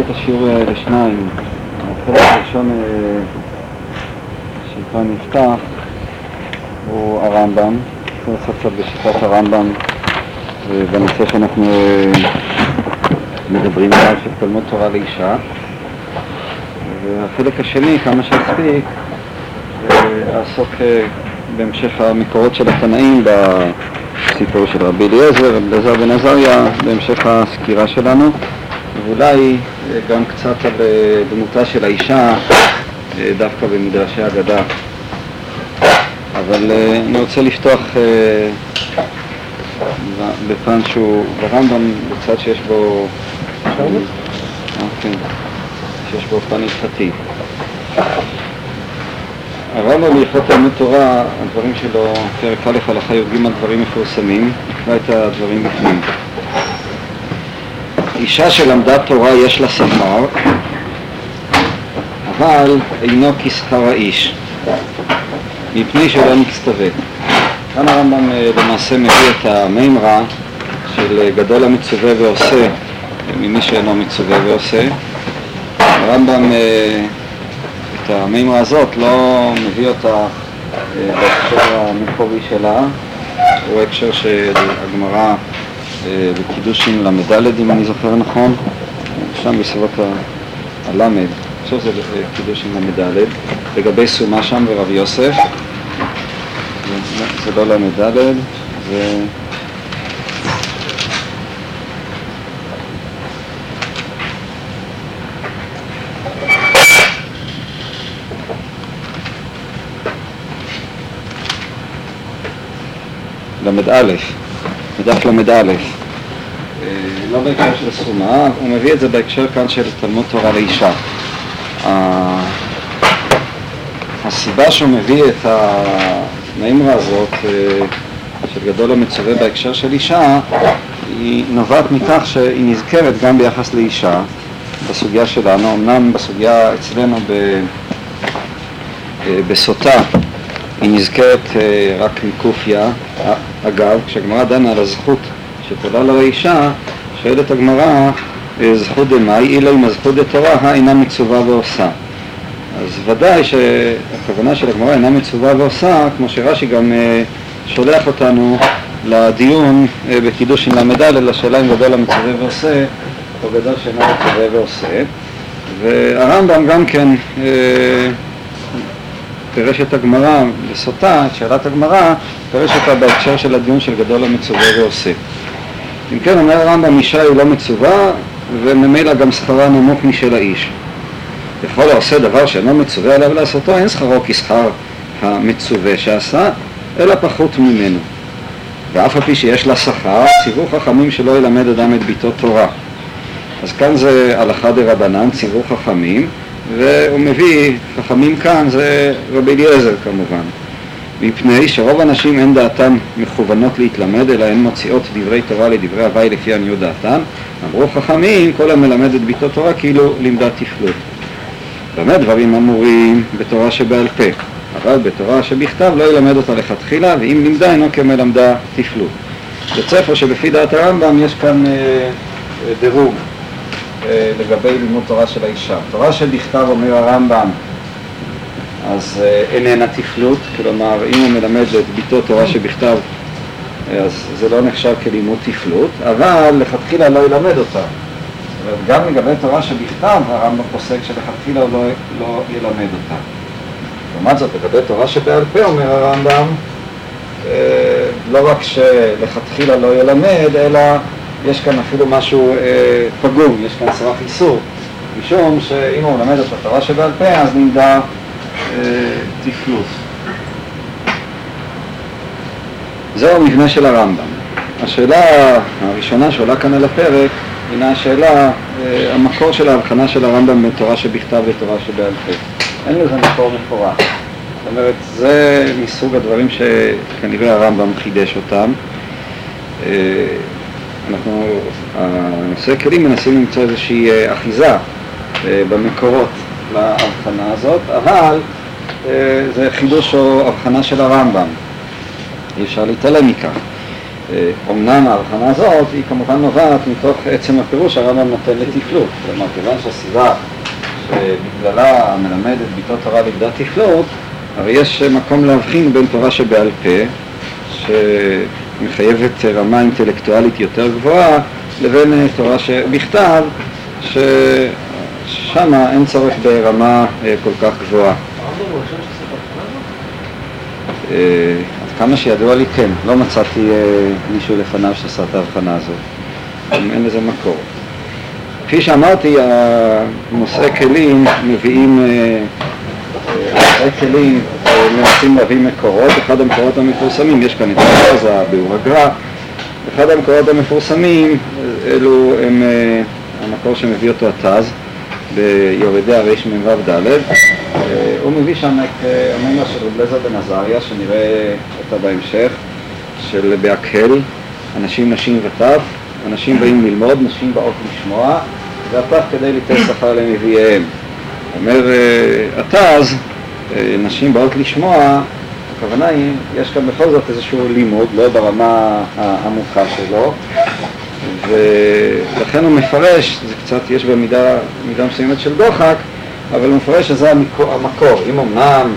את השיעור אה, לשניים. החלק הראשון אה, שאיתו נפתח הוא הרמב"ם. נעשה קצת בשיטת הרמב"ם בנושא שאנחנו אה, מדברים עליו של תלמוד תורה לאישה. והחלק השני, כמה שאספיק, לעסוק בהמשך המקורות של התנאים בסיפור של רבי אליעזר, רבי אליעזר בן עזריה, בהמשך הסקירה שלנו. ואולי גם קצת על דמותה של האישה דווקא במדרשי אגדה. אבל אני רוצה לפתוח בפן שהוא ברמב"ם, בצד שיש בו... כן, שיש בו פן הלכתי. הרמב"ם בהלכות תלמוד תורה, הדברים שלו, פרק א' הלכה י"ג דברים מפורסמים, נקרא את הדברים בפנים. אישה שלמדה תורה יש לה שכר, אבל אינו כשכר האיש, מפני שלא מצטווה. כאן הרמב"ם למעשה מביא את המימרה של גדול המצווה ועושה ממי שאינו מצווה ועושה. הרמב"ם את המימרה הזאת לא מביא אותה בהקשר המקורי שלה, הוא הקשר שהגמרא בקידושין ל"ד אם אני זוכר נכון, שם בסביבות הל"ד, אני חושב שזה קידושין ל"ד, לגבי סומה שם ורב יוסף, זה לא ל"ד, זה... ל"א, בדף ל"א, לא בהקשר של סכומה, הוא מביא את זה בהקשר כאן של תלמוד תורה לאישה. הסיבה שהוא מביא את המימרה הזאת של גדול המצווה בהקשר של אישה היא נובעת מכך שהיא נזכרת גם ביחס לאישה בסוגיה שלנו, אמנם בסוגיה אצלנו ב... בסוטה היא נזכרת רק מקופיה, אגב, כשהגמרא דנה על הזכות שתולה לה לאישה, שואלת הגמרא, זכות דמאי, אילו אם הזכות דתורה אינה מצווה ועושה. אז ודאי שהכוונה של הגמרא אינה מצווה ועושה, כמו שרש"י גם שולח אותנו לדיון בקידוש עם ל"ד, לשאלה אם גדול המצווה ועושה, או גדול שאינו מצווה ועושה. והרמב"ם גם כן פירש את הגמרא בסוטה, את שאלת הגמרא, פירש אותה בהקשר של הדיון של גדול המצווה ועושה. אם כן, אומר הרמב"ם, אישה היא לא מצווה, וממילא גם שכרה נמוך משל האיש. לכל העושה דבר שאינו מצווה עליו לעשותו, אין שכרו כשכר המצווה שעשה, אלא פחות ממנו. ואף על פי שיש לה שכר, ציוו חכמים שלא ילמד אדם את ביתו תורה. אז כאן זה הלכה דרבנן, ציוו חכמים, והוא מביא, חכמים כאן זה רבי אליעזר כמובן. מפני שרוב הנשים אין דעתן מכוונות להתלמד, אלא הן מוציאות דברי תורה לדברי הוואי לפי עניות דעתן. אמרו חכמים, כל המלמד את ביתו תורה כאילו לימדה תפלות. באמת דברים אמורים בתורה שבעל פה, אבל בתורה שבכתב לא ילמד אותה לכתחילה, ואם לימדה אינו כמלמדה תפלות. יוצא פה שבפי דעת הרמב"ם יש כאן אה, אה, דירוג לגבי לימוד תורה של האישה. תורה שבכתב אומר הרמב"ם אז אה, איננה תפלות, כלומר אם הוא מלמד את ביתו תורה שבכתב אז זה לא נחשב כלימוד תפלות, אבל לכתחילה לא ילמד אותה. גם לגבי תורה שבכתב הרמב"ם פוסק שלכתחילה לא, לא ילמד אותה. לעומת זאת, לגבי תורה שבעל פה אומר הרמב"ם, אה, לא רק שלכתחילה לא ילמד, אלא יש כאן אפילו משהו אה, פגום, יש כאן סרח איסור, משום שאם הוא מלמד את התורה שבעל פה אז נמדע תפלוס. זהו המבנה של הרמב"ם. השאלה הראשונה שעולה כאן על הפרק הינה השאלה, המקור של ההבחנה של הרמב"ם בין תורה שבכתב ותורה שבעל פה. אין לזה מקור מפורט. זאת אומרת, זה מסוג הדברים שכנראה הרמב"ם חידש אותם. אנחנו, הנושא כלים מנסים למצוא איזושהי אחיזה במקורות להבחנה הזאת, אבל זה חידוש או הבחנה של הרמב"ם, אי אפשר להתעלם מכך. אומנם ההבחנה הזאת היא כמובן נובעת מתוך עצם הפירוש הרמב"ם נותן לתפלות, כלומר כיוון שהסיבה שבגללה מלמד את ביתו תורה לימדה תפלות, הרי יש מקום להבחין בין תורה שבעל פה, שמחייבת רמה אינטלקטואלית יותר גבוהה, לבין תורה שבכתב, ששם אין צורך ברמה כל כך גבוהה. עד כמה שידוע לי כן, לא מצאתי מישהו לפניו שעשה את ההבחנה הזאת, אין לזה מקור. כפי שאמרתי, נושאי כלים מביאים, נושאי כלים מנסים להביא מקורות, אחד המקורות המפורסמים, יש כאן את הרזה, ביאור הגר"א, אחד המקורות המפורסמים אלו הם המקור שמביא אותו התז ביורדי הרמ"ד, הוא מביא שם את המימה של רב לזר בן עזריה, שנראה אותה בהמשך, של בהקהל, אנשים, נשים וטף, אנשים באים ללמוד, נשים באות לשמוע, והטף כדי ליתן שכר לנביאיהם. אומר התז, נשים באות לשמוע, הכוונה היא, יש כאן בכל זאת איזשהו לימוד, לא ברמה העמוקה שלו, ולכן הוא מפרש, זה קצת, יש במידה מידה מסוימת של דוחק, אבל הוא מפרש שזה המקור. אם אמנם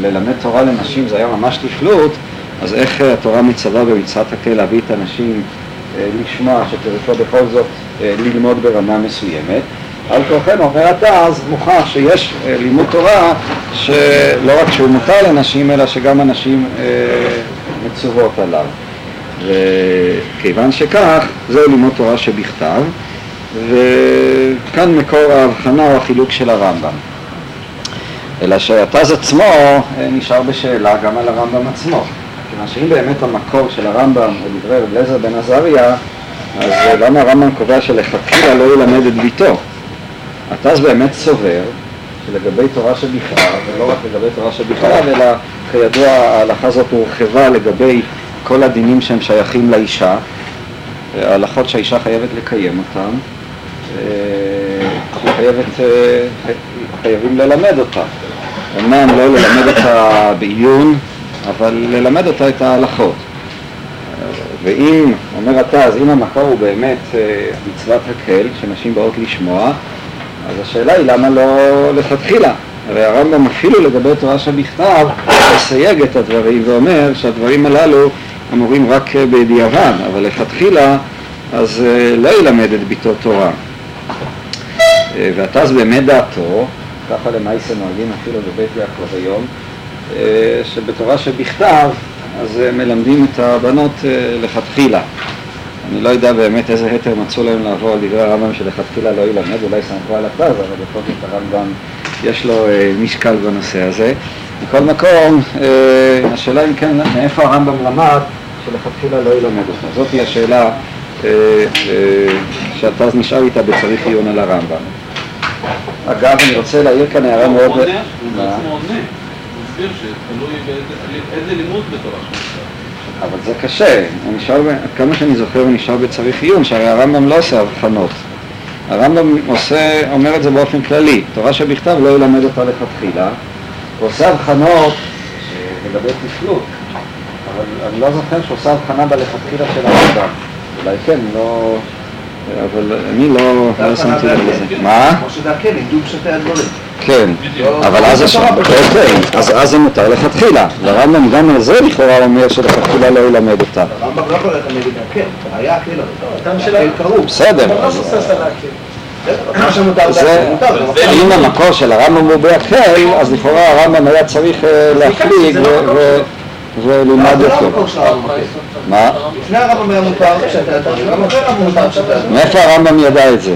ללמד תורה לנשים זה היה ממש תפלות, אז איך התורה מצווה במצוות הקהל להביא את הנשים לשמוע, שפירושו בכל זאת ללמוד ברמה מסוימת. על כוחנו, אומר אתה, אז מוכח שיש לימוד תורה שלא רק שהוא מותר לנשים, אלא שגם הנשים מצוות עליו. וכיוון שכך, זהו לימוד תורה שבכתב, וכאן מקור ההבחנה או החילוק של הרמב"ם. אלא שהתז עצמו נשאר בשאלה גם על הרמב"ם עצמו. כיוון שאם באמת המקור של הרמב"ם הוא דברי רב אליעזר בן עזריה, אז למה הרמב"ם קובע שלכתחילה לא ילמד את ביתו? התז באמת סובר שלגבי תורה שבכתב, ולא רק לגבי תורה שבכתב, אלא כידוע ההלכה הזאת הורחבה לגבי כל הדינים שהם שייכים לאישה, ההלכות שהאישה חייבת לקיים אותן, חייבת, חייבים ללמד אותה. אמנם לא ללמד אותה בעיון, אבל ללמד אותה את ההלכות. ואם, אומר אתה, אז אם המקור הוא באמת מצוות הקהל, שנשים באות לשמוע, אז השאלה היא למה לא לכתחילה? הרי הרמב"ם אפילו לגבי תורה שבכתב מסייג את הדברים ואומר שהדברים הללו אמורים רק בדיעבד, אבל לכתחילה אז לא ילמד את ביתו תורה. ועתה אז באמת דעתו, ככה למעשה נוהגים אפילו בבית יעקב היום, שבתורה שבכתב אז מלמדים את הבנות לכתחילה. אני לא יודע באמת איזה היתר מצאו להם לעבור על דברי הרמב"ם שלכתחילה לא ילמד, אולי סמכו על התז, אבל בכל זאת הרמב"ם יש לו משקל בנושא הזה. מכל מקום, השאלה אם כן, מאיפה הרמב"ם למד שלכתחילה לא ילמד אותה. זאת היא השאלה שהתז נשאר איתה בצריך עיון על הרמב"ם. אגב, אני רוצה להעיר כאן הערה מאוד... הוא בעצם עונה, הוא מסביר שתלוי באיזה לימוד בתורה. אבל זה קשה, הוא נשאר, עד כמה שאני זוכר הוא נשאר בצריך עיון, שהרי הרמב"ם לא עושה הבחנות. הרמב"ם עושה, אומר את זה באופן כללי, תורה שבכתב לא ילמד אותה לכתחילה, הוא עושה הבחנות לגבי תפלות, אבל אני לא זוכר שהוא עושה הבחנה בלכתחילה של הרמב"ם, אולי כן, לא... אבל אני לא שמתי לב לזה. מה? כמו שזה הכן, לימדו פשטי הדברים. כן, אבל אז אז זה מותר לכתחילה, והרמב"ם גם על זה לכאורה אומר שלכתחילה לא ילמד אותה. הרמב"ם לא יכול ללכת נגד הכן, היה הכן, הכן קראו. בסדר. אם המקור של הרמב"ם הוא בהקל, אז לכאורה הרמב"ם היה צריך אה, זה לא אותו. המקור של הרמב"ם. מה? לפני הרמב"ם היה מותר הדברים, גם אחרי הרמב"ם מותר הדברים. מאיפה הרמב"ם ידע את זה?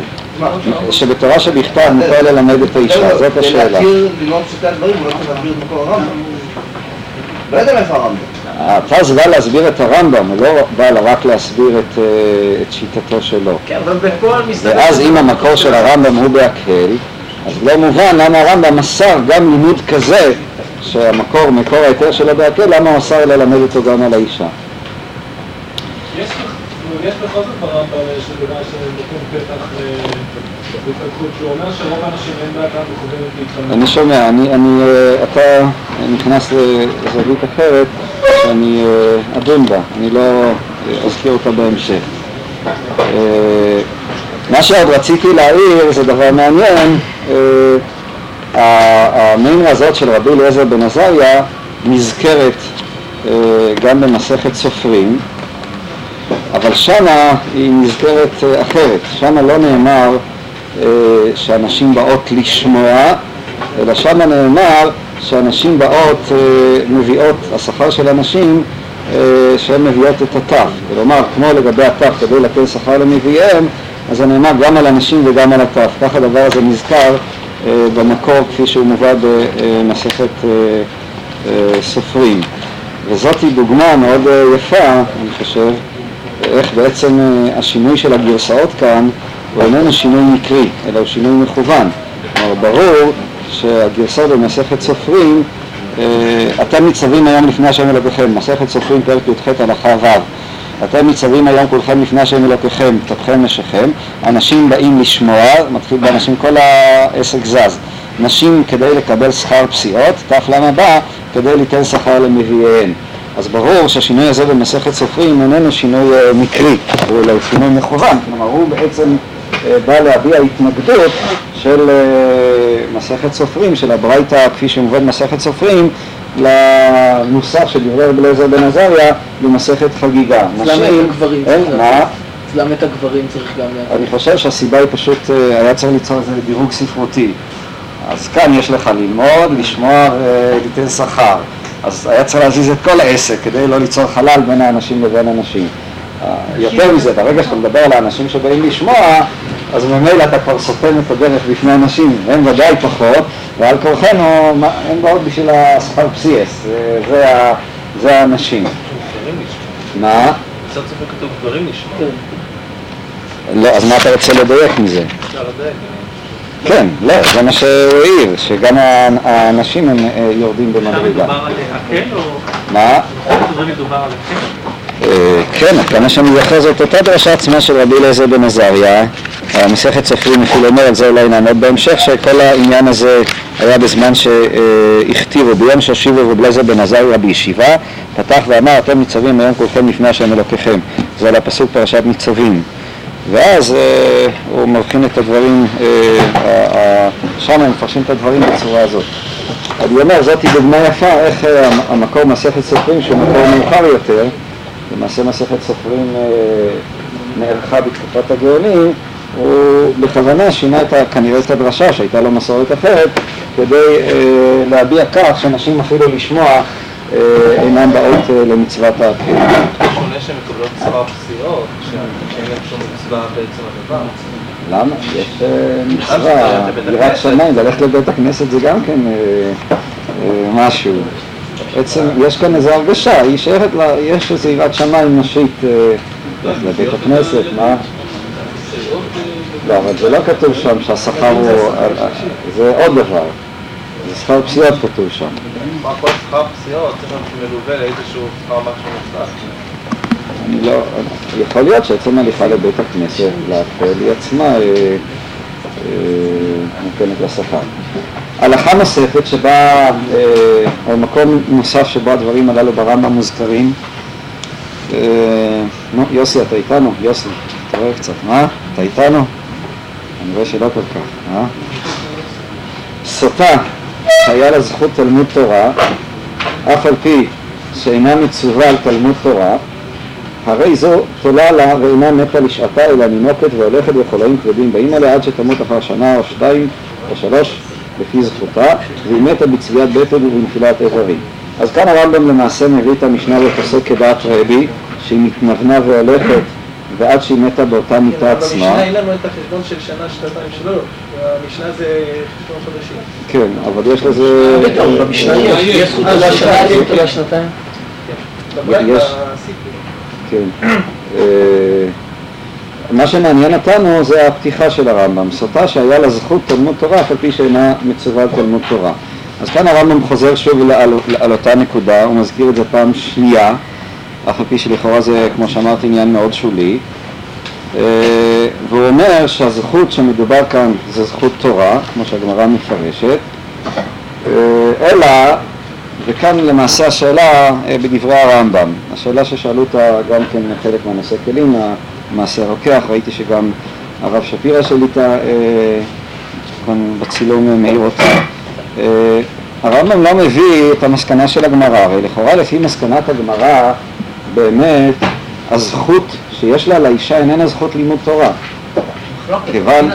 שבתורה שבכתב מותר ללמד את האישה, זאת השאלה. להכיר ללמוד פשטי הדברים, הוא לא צריך להסביר את מקור הרמב"ם. לא יודע מאיפה הרמב"ם. התז בא להסביר את הרמב"ם, הוא לא בא רק להסביר את, אה, שיטתו שלו. כן, אבל מסתבר... ואז אם המקור של הרמב"ם הוא בהקל, אז לא מובן למה הרמב"ם מסר גם לימוד כזה, שהמקור, מקור ההיתר שלו בהקל, למה הוא אסר ללמד אותו גם על האישה. יש בכ- יש בכל זאת ברמב"ם איזשהו דבר שנותן פתח ל- להתפתחות, שהוא אומר שרוב האנשים אין דעתם מכוונת להתחמם. אני שומע, אני, אני, אה, אתה נכנס לזווית אחרת שאני אה, אדון בה, אני לא, אזכיר אותה בהמשך. אה, מה שעוד רציתי להעיר זה דבר מעניין, אה, המימרה הזאת של רבי אליעזר בן עזריה נזכרת אה, גם במסכת סופרים, אבל שמה היא נזכרת אה, אחרת, שמה לא נאמר אה, שאנשים באות לשמוע, אלא שמה נאמר שאנשים באות, מביאות, השכר של אנשים אה, שהן מביאות את התו, כלומר כמו לגבי התו כדי לתת שכר למביאיהם, אז זה נאמר גם על אנשים וגם על התו, כך הדבר הזה נזכר במקור כפי שהוא מובא במסכת אה, אה, סופרים. וזאת היא דוגמה מאוד אה, יפה, אני חושב, איך בעצם אה, השינוי של הגרסאות כאן הוא איננו שינוי מקרי, אלא הוא שינוי מכוון. כלומר, ברור שהגרסאות במסכת סופרים, אה, אתם ניצבים היום לפני השם אלוקיכם, מסכת סופרים פרק י"ח הלכה ו', אתם ניצבים היום כולכם לפני השם אלוקיכם, תתכם נשיכם, אנשים באים לשמוע, מתחיל באנשים, כל העסק זז. נשים כדי לקבל שכר פסיעות, ת"ל בא כדי ליתן שכר למביאיהן. אז ברור שהשינוי הזה במסכת סופרים איננו שינוי אה, מקרי, הוא אלא שינוי מכוון, כלומר הוא בעצם אה, בא להביע התנגדות של אה, מסכת סופרים, של הברייתא כפי שמובא במסכת סופרים, לנוסח של דברי רבי אליעזר בן עזריה במסכת חגיגה. אז למה את הגברים מה? אז למה את הגברים צריך גם להביא? אני חושב שהסיבה היא פשוט, אה, היה צריך ליצור איזה דירוג ספרותי. אז כאן יש לך ללמוד, לשמוע וליתן שכר. אז היה צריך להזיז את כל העסק כדי לא ליצור חלל בין האנשים לבין אנשים. אה, יותר מזה, ברגע שאתה מדבר על האנשים שבאים לשמוע, אז ממילא אתה כבר סותם את הדרך בפני אנשים, הם ודאי פחות, ועל כורחנו הם באות בשביל השכר פסיאס, זה- האנשים. מה? קצת סופר כתוב גברים נשמע. לא, אז מה אתה רוצה לדייק מזה? כן, לא, זה מה שהוא העיר, שגם האנשים הם אה, יורדים במדרגה. מדובר על הקל או... מה? זה מדובר על הקל? אה, כן, עד כמה שאני זוכר זאת אותה דרשה עצמה של רבי אליעזר בן עזריה, המסכת סופרים אפילו אומר על זה אולי נעמוד בהמשך, שכל העניין הזה היה בזמן שהכתיבו, ביום שהושיבו רבי אליעזר בן עזריה בישיבה, פתח ואמר אתם ניצבים היום כולכם לפני השם אלוקיכם, זה על הפסוק פרשת ניצבים. ואז אה, הוא מבחין את הדברים, אה, שם הם מפרשים את הדברים בצורה הזאת. אני אומר, זאת דוגמה יפה איך אה, המ- המקור מסכת סופרים שהוא מקור מאוחר יותר, למעשה מסכת סופרים אה, נערכה בתקופת הגאונים, הוא בכוונה שינה את, כנראה את הדרשה שהייתה לו מסורת אחרת, כדי אה, להביע כך שאנשים אפילו לשמוע אה, אינם באות אה, למצוות ההקל. שונה שהן מקבלות שכר פסיעות, שאין להן שום מצווה בעצם הדבר. למה? יש מצווה, יראת שמיים, ללכת לבית הכנסת זה גם כן משהו. בעצם יש כאן איזו הרגשה, היא שייכת, לה- יש איזו יראת שמיים נשית אה, לבית הכנסת, מה? לא, אבל זה לא כתוב שם שהשכר הוא, אה, אה, זה עוד דבר, זה שכר פסיעות כתוב שם. מה כל שכר פסיעות צריך להיות מלווה לאיזשהו שכר משהו נוסף. אני לא, יכול להיות שעצם הליכה לבית הכנסת, להפעל, היא עצמה אה, נותנת לה שכר. הלכה נוספת שבה, אה, או מקום נוסף שבו הדברים הללו ברמב"ם מוזכרים, אה, נו, יוסי, אתה איתנו? יוסי, תראה קצת, מה? אתה איתנו? אני רואה שלא כל כך, אה? סוטה שהיה לה זכות תלמוד תורה, אף על פי שאינה מצווה על תלמוד תורה, הרי זו תולה לה ואינה מתה לשעתה אלא נינוקת והולכת בחולאים כבדים באים עליה עד שתמות אחר שנה או שתיים או שלוש לפי זכותה והיא מתה בצביעת בטן ובנפילת איברים. אז כאן הרמב"ם למעשה מביא את המשנה ופוסק כדעת רבי שהיא מתנוונה והולכת ועד שהיא מתה באותה מיטה עצמה. במשנה אין לנו את החשבון של שנה, שנתיים, שלוש. במשנה זה חשבון חודשים. כן, אבל יש לזה... במשנה יש, יש זכות תורה שנה, זכות תורה שנתיים. יש- כן. אה, מה שמעניין אותנו זה הפתיחה של הרמב"ם, סוטה שהיה לה זכות תלמוד תורה אף על פי שאינה מצווה על תלמוד תורה. אז כאן הרמב"ם חוזר שוב על, על אותה נקודה, הוא מזכיר את זה פעם שנייה, אף על פי שלכאורה זה, כמו שאמרתי, עניין מאוד שולי. אה, והוא אומר שהזכות שמדובר כאן זה זכות תורה, כמו שהגמרא מפרשת, אה, אלא וכאן למעשה השאלה אה, בדברי הרמב"ם, השאלה ששאלו אותה גם כן חלק מהנושא כלים, המעשה הרוקח, ראיתי שגם הרב שפירא שליטה אה, כאן בצילום מעיר אותה. אה, הרמב"ם לא מביא את המסקנה של הגמרא, הרי לכאורה לפי מסקנת הגמרא באמת הזכות שיש לה לאישה איננה זכות לימוד תורה. כיוון-.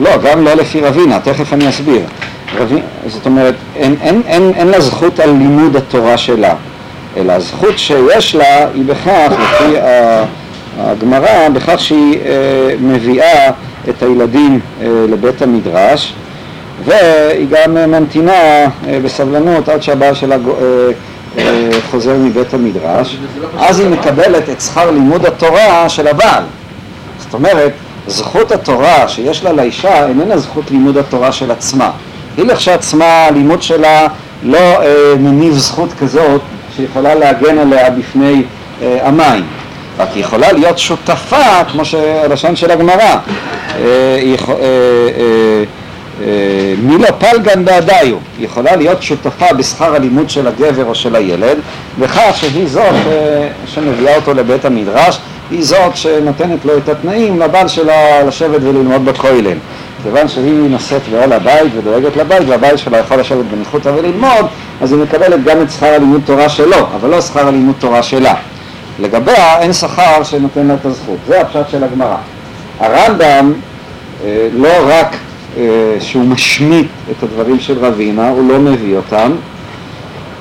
לא, גם לא לפי רבינה, תכף אני אסביר. רבי, זאת אומרת, אין, אין, אין, אין לה זכות על לימוד התורה שלה, אלא הזכות שיש לה היא בכך, לפי הגמרא, בכך שהיא אה, מביאה את הילדים אה, לבית המדרש, והיא גם ממתינה אה, בסבלנות עד שהבעל שלה אה, אה, חוזר מבית המדרש, אז היא מקבלת את שכר לימוד התורה של הבעל. זאת אומרת, זכות התורה שיש לה לאישה איננה זכות לימוד התורה של עצמה. היא לכשעצמה, הלימוד שלה לא אה, מניב זכות כזאת שיכולה להגן עליה בפני אה, המים. רק היא יכולה להיות שותפה, כמו שהלשון של הגמרא. אה, אה, אה, אה, מי לא פלגן בעדיו, היא יכולה להיות שותפה בשכר הלימוד של הגבר או של הילד, בכך שהיא זאת אה, שמביאה אותו לבית המדרש, היא זאת שנותנת לו את התנאים לבעל שלה לשבת וללמוד בכולל. כיוון שהיא נושאת בעול הבית ודואגת לבית והבעל שלה יכול לשבת בניחותא וללמוד, אז היא מקבלת גם את שכר הלימוד תורה שלו, אבל לא שכר הלימוד תורה שלה. לגביה אין שכר שנותן לה את הזכות, זה הפשט של הגמרא. הרמב"ם אה, לא רק אה, שהוא משמיט את הדברים של רבינה, הוא לא מביא אותם,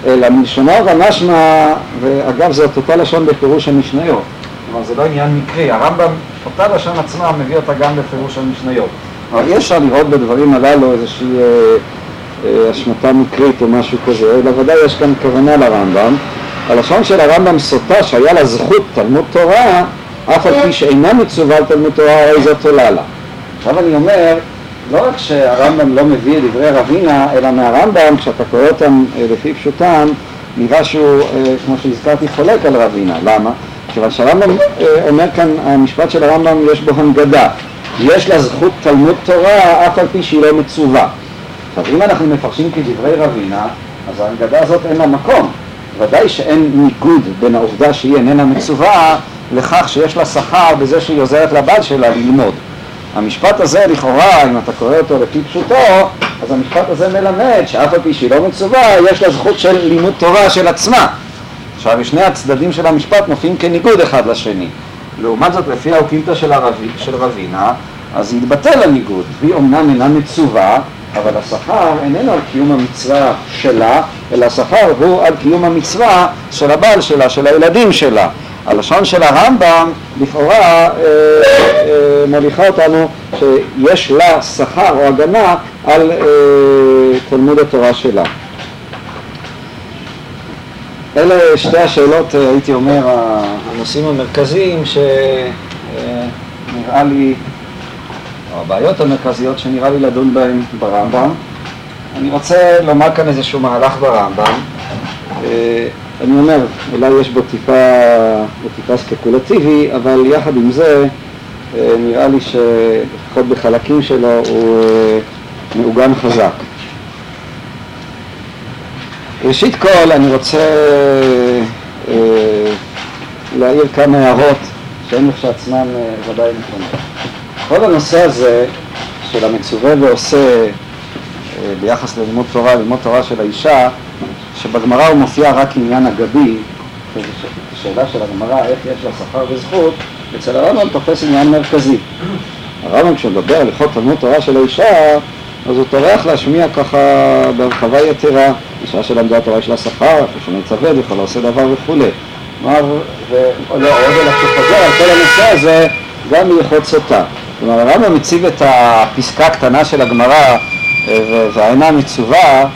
אלא מלשונו ומשמע, ואגב זאת אותה לשון בפירוש המשניות, כלומר זה לא עניין מקרי, הרמב"ם, אותה לשון עצמה מביא אותה גם בפירוש המשניות. אבל אי אפשר לראות בדברים הללו איזושהי אה, אה, השמטה מקרית או משהו כזה, אלא ודאי יש כאן כוונה לרמב"ם. הלשון של הרמב"ם סוטה שהיה לה זכות תלמוד תורה, אף על פי שאינה מצווה על תלמוד תורה, הרי זאת עולה לה. עכשיו אני אומר, לא רק שהרמב"ם לא מביא את דברי רבינה, אלא מהרמב"ם, כשאתה קורא אותם אה, לפי פשוטם, נראה שהוא, אה, כמו שהזכרתי, חולק על רבינה. למה? כיוון שהרמב"ם אה, אומר כאן, המשפט של הרמב"ם יש בו הנגדה. יש לה זכות תלמוד תורה, אף על פי שהיא לא מצווה. עכשיו, אם אנחנו מפרשים כדברי רבינה, אז ההנגדה הזאת אין לה מקום. ודאי שאין ניגוד בין העובדה שהיא איננה מצווה לכך שיש לה שכר בזה שהיא עוזרת לבעל שלה ללמוד. המשפט הזה לכאורה, אם אתה קורא אותו לפי פשוטו, אז המשפט הזה מלמד שאף על פי שהיא לא מצווה, יש לה זכות של לימוד תורה של עצמה. עכשיו, שני הצדדים של המשפט מופיעים כניגוד אחד לשני. לעומת זאת, לפי האוקימתא של, של רבינה, אז יתבטל הניגוד. היא אומנם אינה מצווה, אבל השכר איננו על קיום המצווה שלה, אלא השכר הוא על קיום המצווה של הבעל שלה, של הילדים שלה. הלשון של הרמב"ם לכאורה אה, אה, מוליכה אותנו שיש לה שכר או הגנה על אה, תלמוד התורה שלה. אלה שתי השאלות, אה, הייתי אומר, הנושאים המרכזיים שנראה לי, או הבעיות המרכזיות שנראה לי לדון בהן ברמב"ם. אני רוצה לומר כאן איזשהו מהלך ברמב"ם. אה, אני אומר, אולי יש בו טיפה, בו טיפה ספקולטיבי, אבל יחד עם זה אה, נראה לי שלפחות בחלקים שלו הוא אה, מעוגן חזק. ראשית כל אני רוצה אה, להעיר כמה הערות שהן לכשעצמן אה, ודאי נכונות. כל הנושא הזה של המצווה ועושה אה, ביחס ללימוד תורה, לימוד תורה של האישה, שבגמרא הוא מופיע רק עניין אגבי, שאלה של הגמרא איך יש לה שכר וזכות, אצל הרמב"ם תופס עניין מרכזי. הרמב"ם כשהוא מדבר על הלכות תלמוד תורה של האישה, אז הוא טורח להשמיע ככה בהרחבה יתרה, אישה שלמדה תורה יש לה שכר, שמצווה, וכל העושה דבר וכולי. כלומר, ולא עוד אלא שחוזר על כל הנושא הזה גם בהלכות סוטה. כלומר, הרמב"ם מציב את הפסקה הקטנה של הגמרא אה, והאינה מצווה, אה,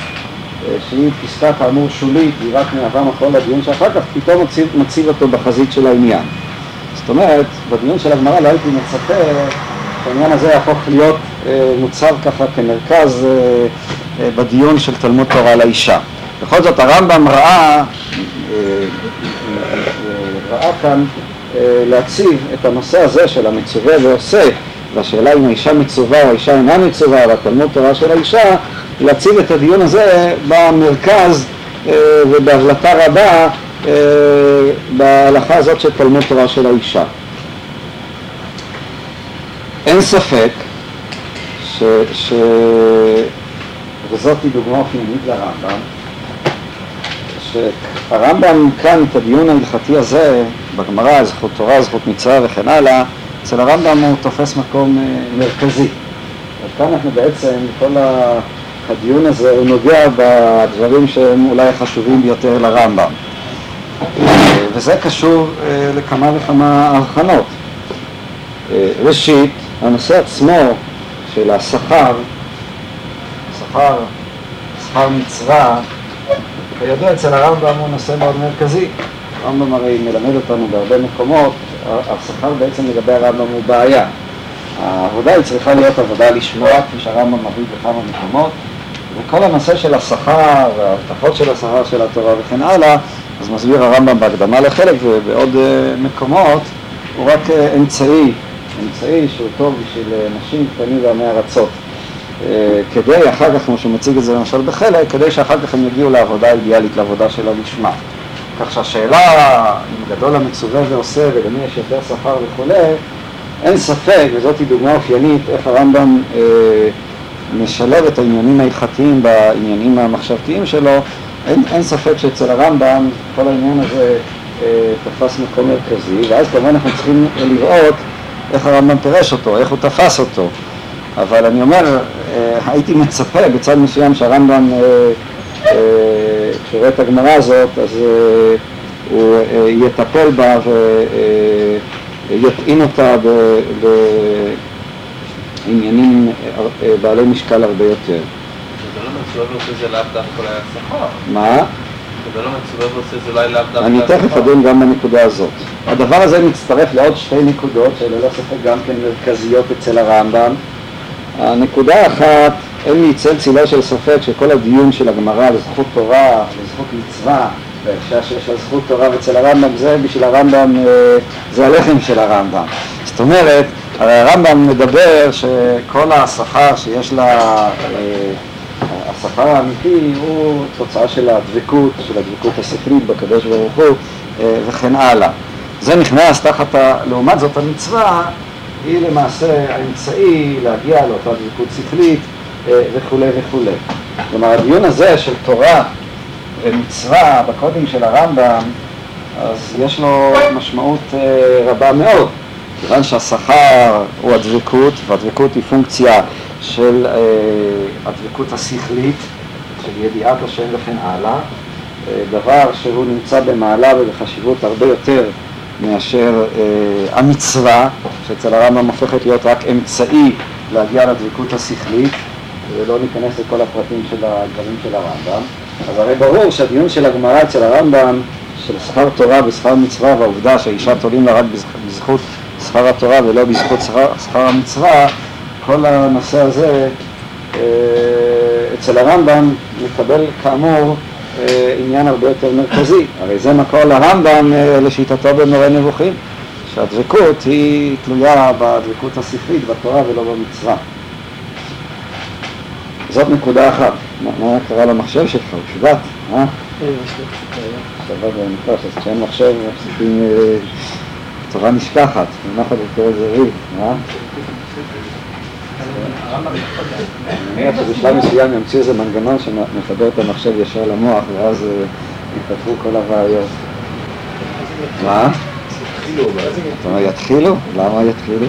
שהיא פסקה כאמור שולית, היא רק מהווה מקור לדיון שאחר כך, פתאום מציב, מציב אותו בחזית של העניין. זאת אומרת, בדיון של הגמרא לא הייתי מצפה שהעניין הזה יהפוך להיות אה, מוצב ככה כמרכז אה, אה, בדיון של תלמוד תורה לאישה. בכל זאת הרמב"ם ראה, אה, אה, ראה כאן להציב את הנושא הזה של המצווה ועושה, והשאלה אם האישה מצווה או האישה אינה מצווה, והתלמוד תורה של האישה, להציב את הדיון הזה במרכז ובהבלטה רבה בהלכה הזאת של תלמוד תורה של האישה. אין ספק ש... ש... וזאת היא דוגמה אופיינית לרמב"ם, שהרמב"ם כאן את הדיון ההלכתי הזה בגמרא, זכות תורה, זכות מצווה וכן הלאה, אצל הרמב"ם הוא תופס מקום אה, מרכזי. וכאן אנחנו בעצם, כל הדיון הזה הוא נוגע בדברים שהם אולי החשובים ביותר לרמב"ם. אה, וזה קשור אה, לכמה וכמה הבחנות. ראשית, הנושא עצמו של השכר, שכר, שכר מצווה, כידוע אצל הרמב"ם הוא נושא מאוד מרכזי. הרמב"ם הרי מלמד אותנו בהרבה מקומות, השכר בעצם לגבי הרמב"ם הוא בעיה. העבודה היא צריכה להיות עבודה לשמוע, כפי שהרמב"ם מביא בכמה מקומות, וכל הנושא של השכר וההבטחות של השכר של התורה וכן הלאה, אז מסביר הרמב"ם בהקדמה לחלק ובעוד אה, מקומות, הוא רק אה, אמצעי, אמצעי שהוא טוב בשביל אה, נשים קטנים ועמי ארצות. אה, כדי אחר כך, כמו שהוא מציג את זה למשל בחלק, כדי שאחר כך הם יגיעו לעבודה האידיאלית, לעבודה של הלשמה. כך שהשאלה אם גדול המצווה ועושה ולמי יש יותר שכר וכולי, אין ספק, וזאת דוגמה אופיינית, איך הרמב"ם אה, משלב את העניינים ההלכתיים בעניינים המחשבתיים שלו, אין, אין ספק שאצל הרמב"ם כל העניין הזה אה, תפס מקום מרכזי, ואז כמובן אנחנו צריכים לראות איך הרמב"ם פירש אותו, איך הוא תפס אותו. אבל אני אומר, אה, הייתי מצפה בצד מסוים שהרמב"ם, אה, אה, רואה את הגמרא הזאת, אז אה, הוא אה, יטפל בה ויטעין אותה בעניינים אה, אה, בעלי משקל הרבה יותר. זה לא. מה? זה לא מצווה ועושה זה אולי לאו דווקא אני תכף. אדון גם בנקודה הזאת. הדבר הזה מצטרף לעוד שתי נקודות שללא ספק גם כן מרכזיות אצל הרמב"ם. הנקודה האחת, אין לי צל צילו של ספק שכל הדיון של הגמרא על זכות תורה וזכות מצווה בהקשר שיש לה זכות תורה אצל הרמב"ם, זה בשביל הרמב"ם, אה, זה הלחם של הרמב"ם. זאת אומרת, הרי הרמב"ם מדבר שכל השכר שיש לה, אה, השכר האמיתי הוא תוצאה של הדבקות, של הדבקות השכלית בקדוש ברוך הוא אה, וכן הלאה. זה נכנס תחת, ה... לעומת זאת המצווה היא למעשה האמצעי להגיע לאותה דבקות שכלית אה, וכולי וכולי. כלומר הדיון הזה של תורה ומצווה בקודים של הרמב"ם, אז יש לו משמעות אה, רבה מאוד, כיוון שהשכר הוא הדבקות, והדבקות היא פונקציה של אה, הדבקות השכלית, של ידיעת השם וכן הלאה, אה, דבר שהוא נמצא במעלה ובחשיבות הרבה יותר מאשר אה, המצווה, שאצל הרמב"ם הופכת להיות רק אמצעי להגיע לדבקות השכלית, ולא ניכנס לכל הפרטים של הדברים של הרמב"ם. אז הרי ברור שהדיון של הגמרא אצל הרמב"ם, של שכר תורה ושכר מצווה, והעובדה שהאישה תולים לה רק בזכ- בזכות שכר התורה ולא בזכות שכר המצווה, כל הנושא הזה אה, אצל הרמב"ם מקבל כאמור אה, עניין הרבה יותר מרכזי. הרי זה מקור לרמב"ם אה, לשיטתו במורה נבוכים, שהדבקות היא תלויה בדבקות השכלית, בתורה ולא במצווה. זאת נקודה אחת. מה, קרה למחשב שלך? הוא שבת, אה? שבת במקרש, אז כשאין מחשב מפסיקים, תורה נשכחת, ונחת יותר איזה ריב, אה? אני מניח שבשלב מסוים ימציא איזה מנגנון שמחבר את המחשב ישר למוח ואז אה, יפתחו כל הבעיות. מה? אתה אומר יתחילו? למה יתחילו?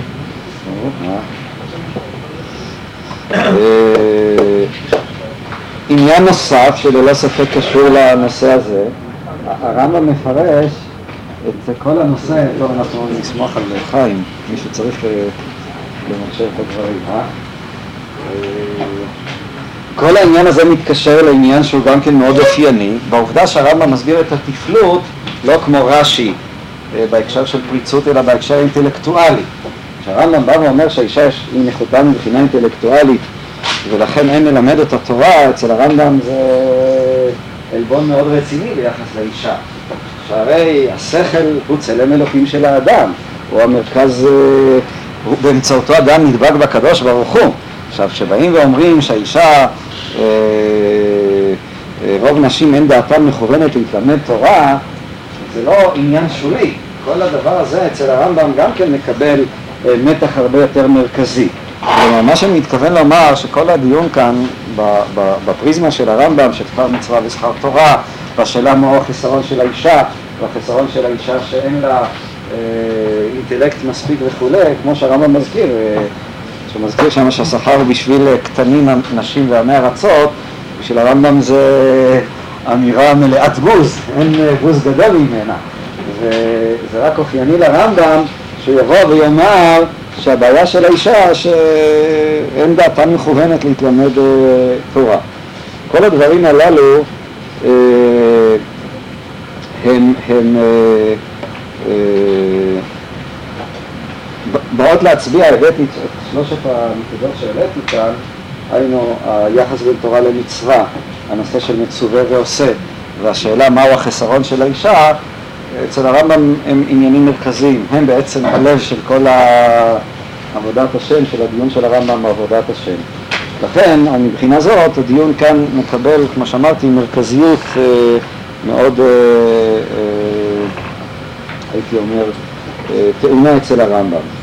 אה, עניין נוסף שללא ספק קשור לנושא הזה, הרמב"ם מפרש את כל הנושא, טוב אנחנו נסמוך על חיים, מי שצריך אה, למחשב את הדברים, אה? כל העניין הזה מתקשר לעניין שהוא גם כן מאוד אופייני, בעובדה שהרמב"ם מסביר את התפלות לא כמו רש"י אה, בהקשר של פריצות, אלא בהקשר אינטלקטואלי. כשהרמב"ם בא ואומר שהאישה יש- היא נחותה מבחינה אינטלקטואלית ולכן אין ללמד אותה תורה, אצל הרמב"ם זה עלבון מאוד רציני ביחס לאישה. שהרי השכל הוא צלם אלוקים של האדם, הוא המרכז, אה, הוא באמצעותו אדם נדבק בקדוש ברוך הוא. עכשיו, כשבאים ואומרים שהאישה, אה, אה, רוב נשים אין דעתן מכוונת להתלמד תורה, זה לא עניין שולי. כל הדבר הזה אצל הרמב"ם גם כן מקבל אה, מתח הרבה יותר מרכזי. כלומר, מה שאני מתכוון לומר, שכל הדיון כאן בפריזמה של הרמב"ם, של שכר מצווה ושכר תורה, והשאלה מהו החיסרון של האישה, והחיסרון של האישה שאין לה אה, אינטלקט מספיק וכולי, כמו שהרמב"ם מזכיר, אה, שהוא מזכיר שם שהשכר הוא בשביל אה, קטנים, נשים ועמי ארצות, בשביל הרמב"ם זה אמירה מלאת בוז, אין אה, בוז גדול ממנה. וזה רק אופייני לרמב"ם שהוא יבוא ויאמר שהבעיה של האישה שאין דעתה מכוונת להתלמד אה, תורה. כל הדברים הללו הם, הם ב- באות להצביע, הבאתי את שלושת הנקודות שהעליתי כאן, היינו היחס בין תורה למצווה, הנושא של מצווה ועושה, והשאלה מהו החסרון של האישה, אצל הרמב"ם הם עניינים מרכזיים, הם בעצם הלב של כל עבודת השם, של הדיון של הרמב"ם בעבודת השם. לכן, מבחינה זאת, הדיון כאן מקבל, כמו שאמרתי, מרכזיות אה, מאוד, אה, אה, הייתי אומר, אה, טעונה אצל הרמב"ם.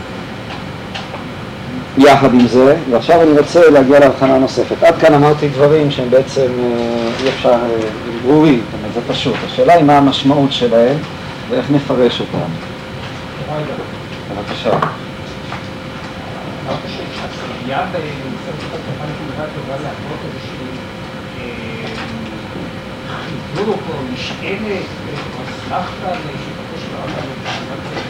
יחד עם זה, ועכשיו אני רוצה להגיע להבחנה נוספת. עד כאן אמרתי דברים שהם בעצם אה, אי אפשר, אה, הם ברורים, זאת אומרת, זה פשוט. השאלה היא מה המשמעות שלהם ואיך נפרש אותם. בבקשה. אמרת שהסוגיה במסכת התורה נקודה טובה להראות איזשהו אה, חיבור או משענת או אסמכתה לשיטתו של הרמב"ם.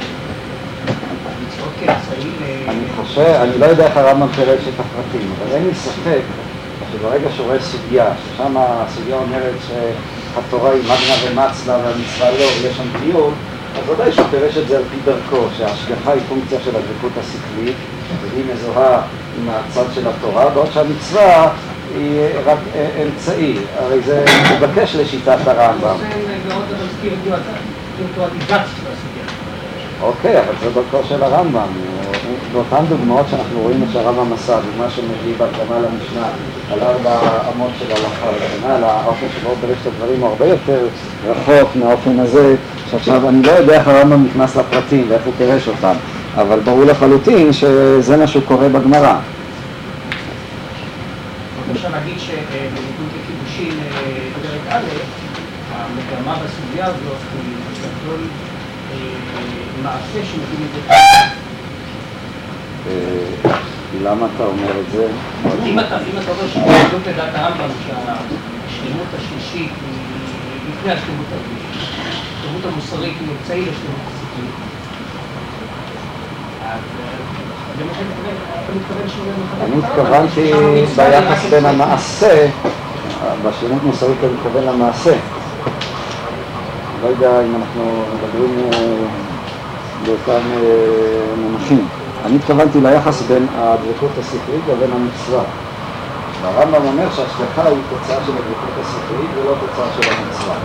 אני חושב, אני לא יודע איך הרמב"ם פירש את הפרטים, אבל אין לי ספק שברגע שהוא רואה סוגיה, ששם הסוגיה אומרת שהתורה היא מגנה ומצלה והמצווה לא, ויש שם טיול, אז ודאי שהוא פירש את זה על פי דרכו, שההשגחה היא פונקציה של הדבקות השכלית, והיא מזוהה עם הצד של התורה, בעוד שהמצווה היא רק אה, אמצעי, הרי זה מבקש לשיטת הרמב"ם. אוקיי, אבל זה דרכו של הרמב"ם. באותן דוגמאות שאנחנו רואים את שהרמב"ם עשה, דוגמה שמביא בהקדמה למשנה על ארבע אמות של הלכה וכן הלאה, האופן שבו פירש את הדברים הוא הרבה יותר רחוק מהאופן הזה, שעכשיו אני לא יודע איך הרמב"ם נכנס לפרטים ואיך הוא פירש אותם, אבל ברור לחלוטין שזה מה שהוא קורא בגמרא. אפשר להגיד שבניגוד לקידושין אה, פרק א', המגמה בסוגיה הזאת היא מעשה שמבין את זה. אה, למה אתה אומר את זה? אם אתה אומר שבניגוד לדעת הרמב"ם שהשלמות השלישית היא לפני השלמות הרביעית, השלמות המוסרית היא אמצעי לשלמות. אז אה, אני את הרמב"ם, התכוונתי ביחס בין. המעשה, בשלמות מוסרית אני מתכוון למעשה. לא יודע אם אנחנו מדברים אה, באותם אה, מונחים. אני התכוונתי ליחס בין הדבקות השכלית לבין המצווה. והרמב"ם אומר שההשגחה היא תוצאה של הדבקות השכלית ולא תוצאה של המצווה,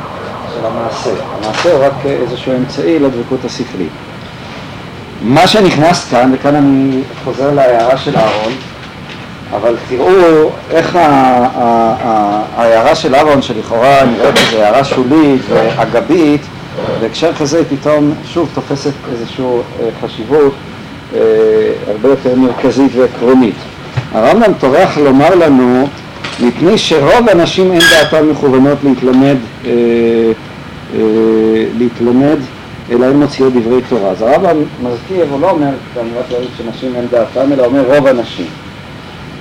של המעשה. המעשה הוא רק איזשהו אמצעי לדבקות השכלית. מה שנכנס כאן, וכאן אני חוזר להערה של אהרון, אבל תראו איך ההערה של אהרון, שלכאורה נראית איזו הערה שולית ואגבית, בהקשר כזה היא פתאום שוב תופסת איזושהי אה, חשיבות אה, הרבה יותר מרכזית ועקרונית. הרמב"ם טורח לומר לנו, מפני שרוב הנשים אין דעתן מכוונות להתלמד, אה, להתלמד אלא הן מוציאות דברי תורה. אז הרמב"ם מזכיר, הוא לא אומר כללית שנשים אין דעתן, אלא אומר רוב הנשים.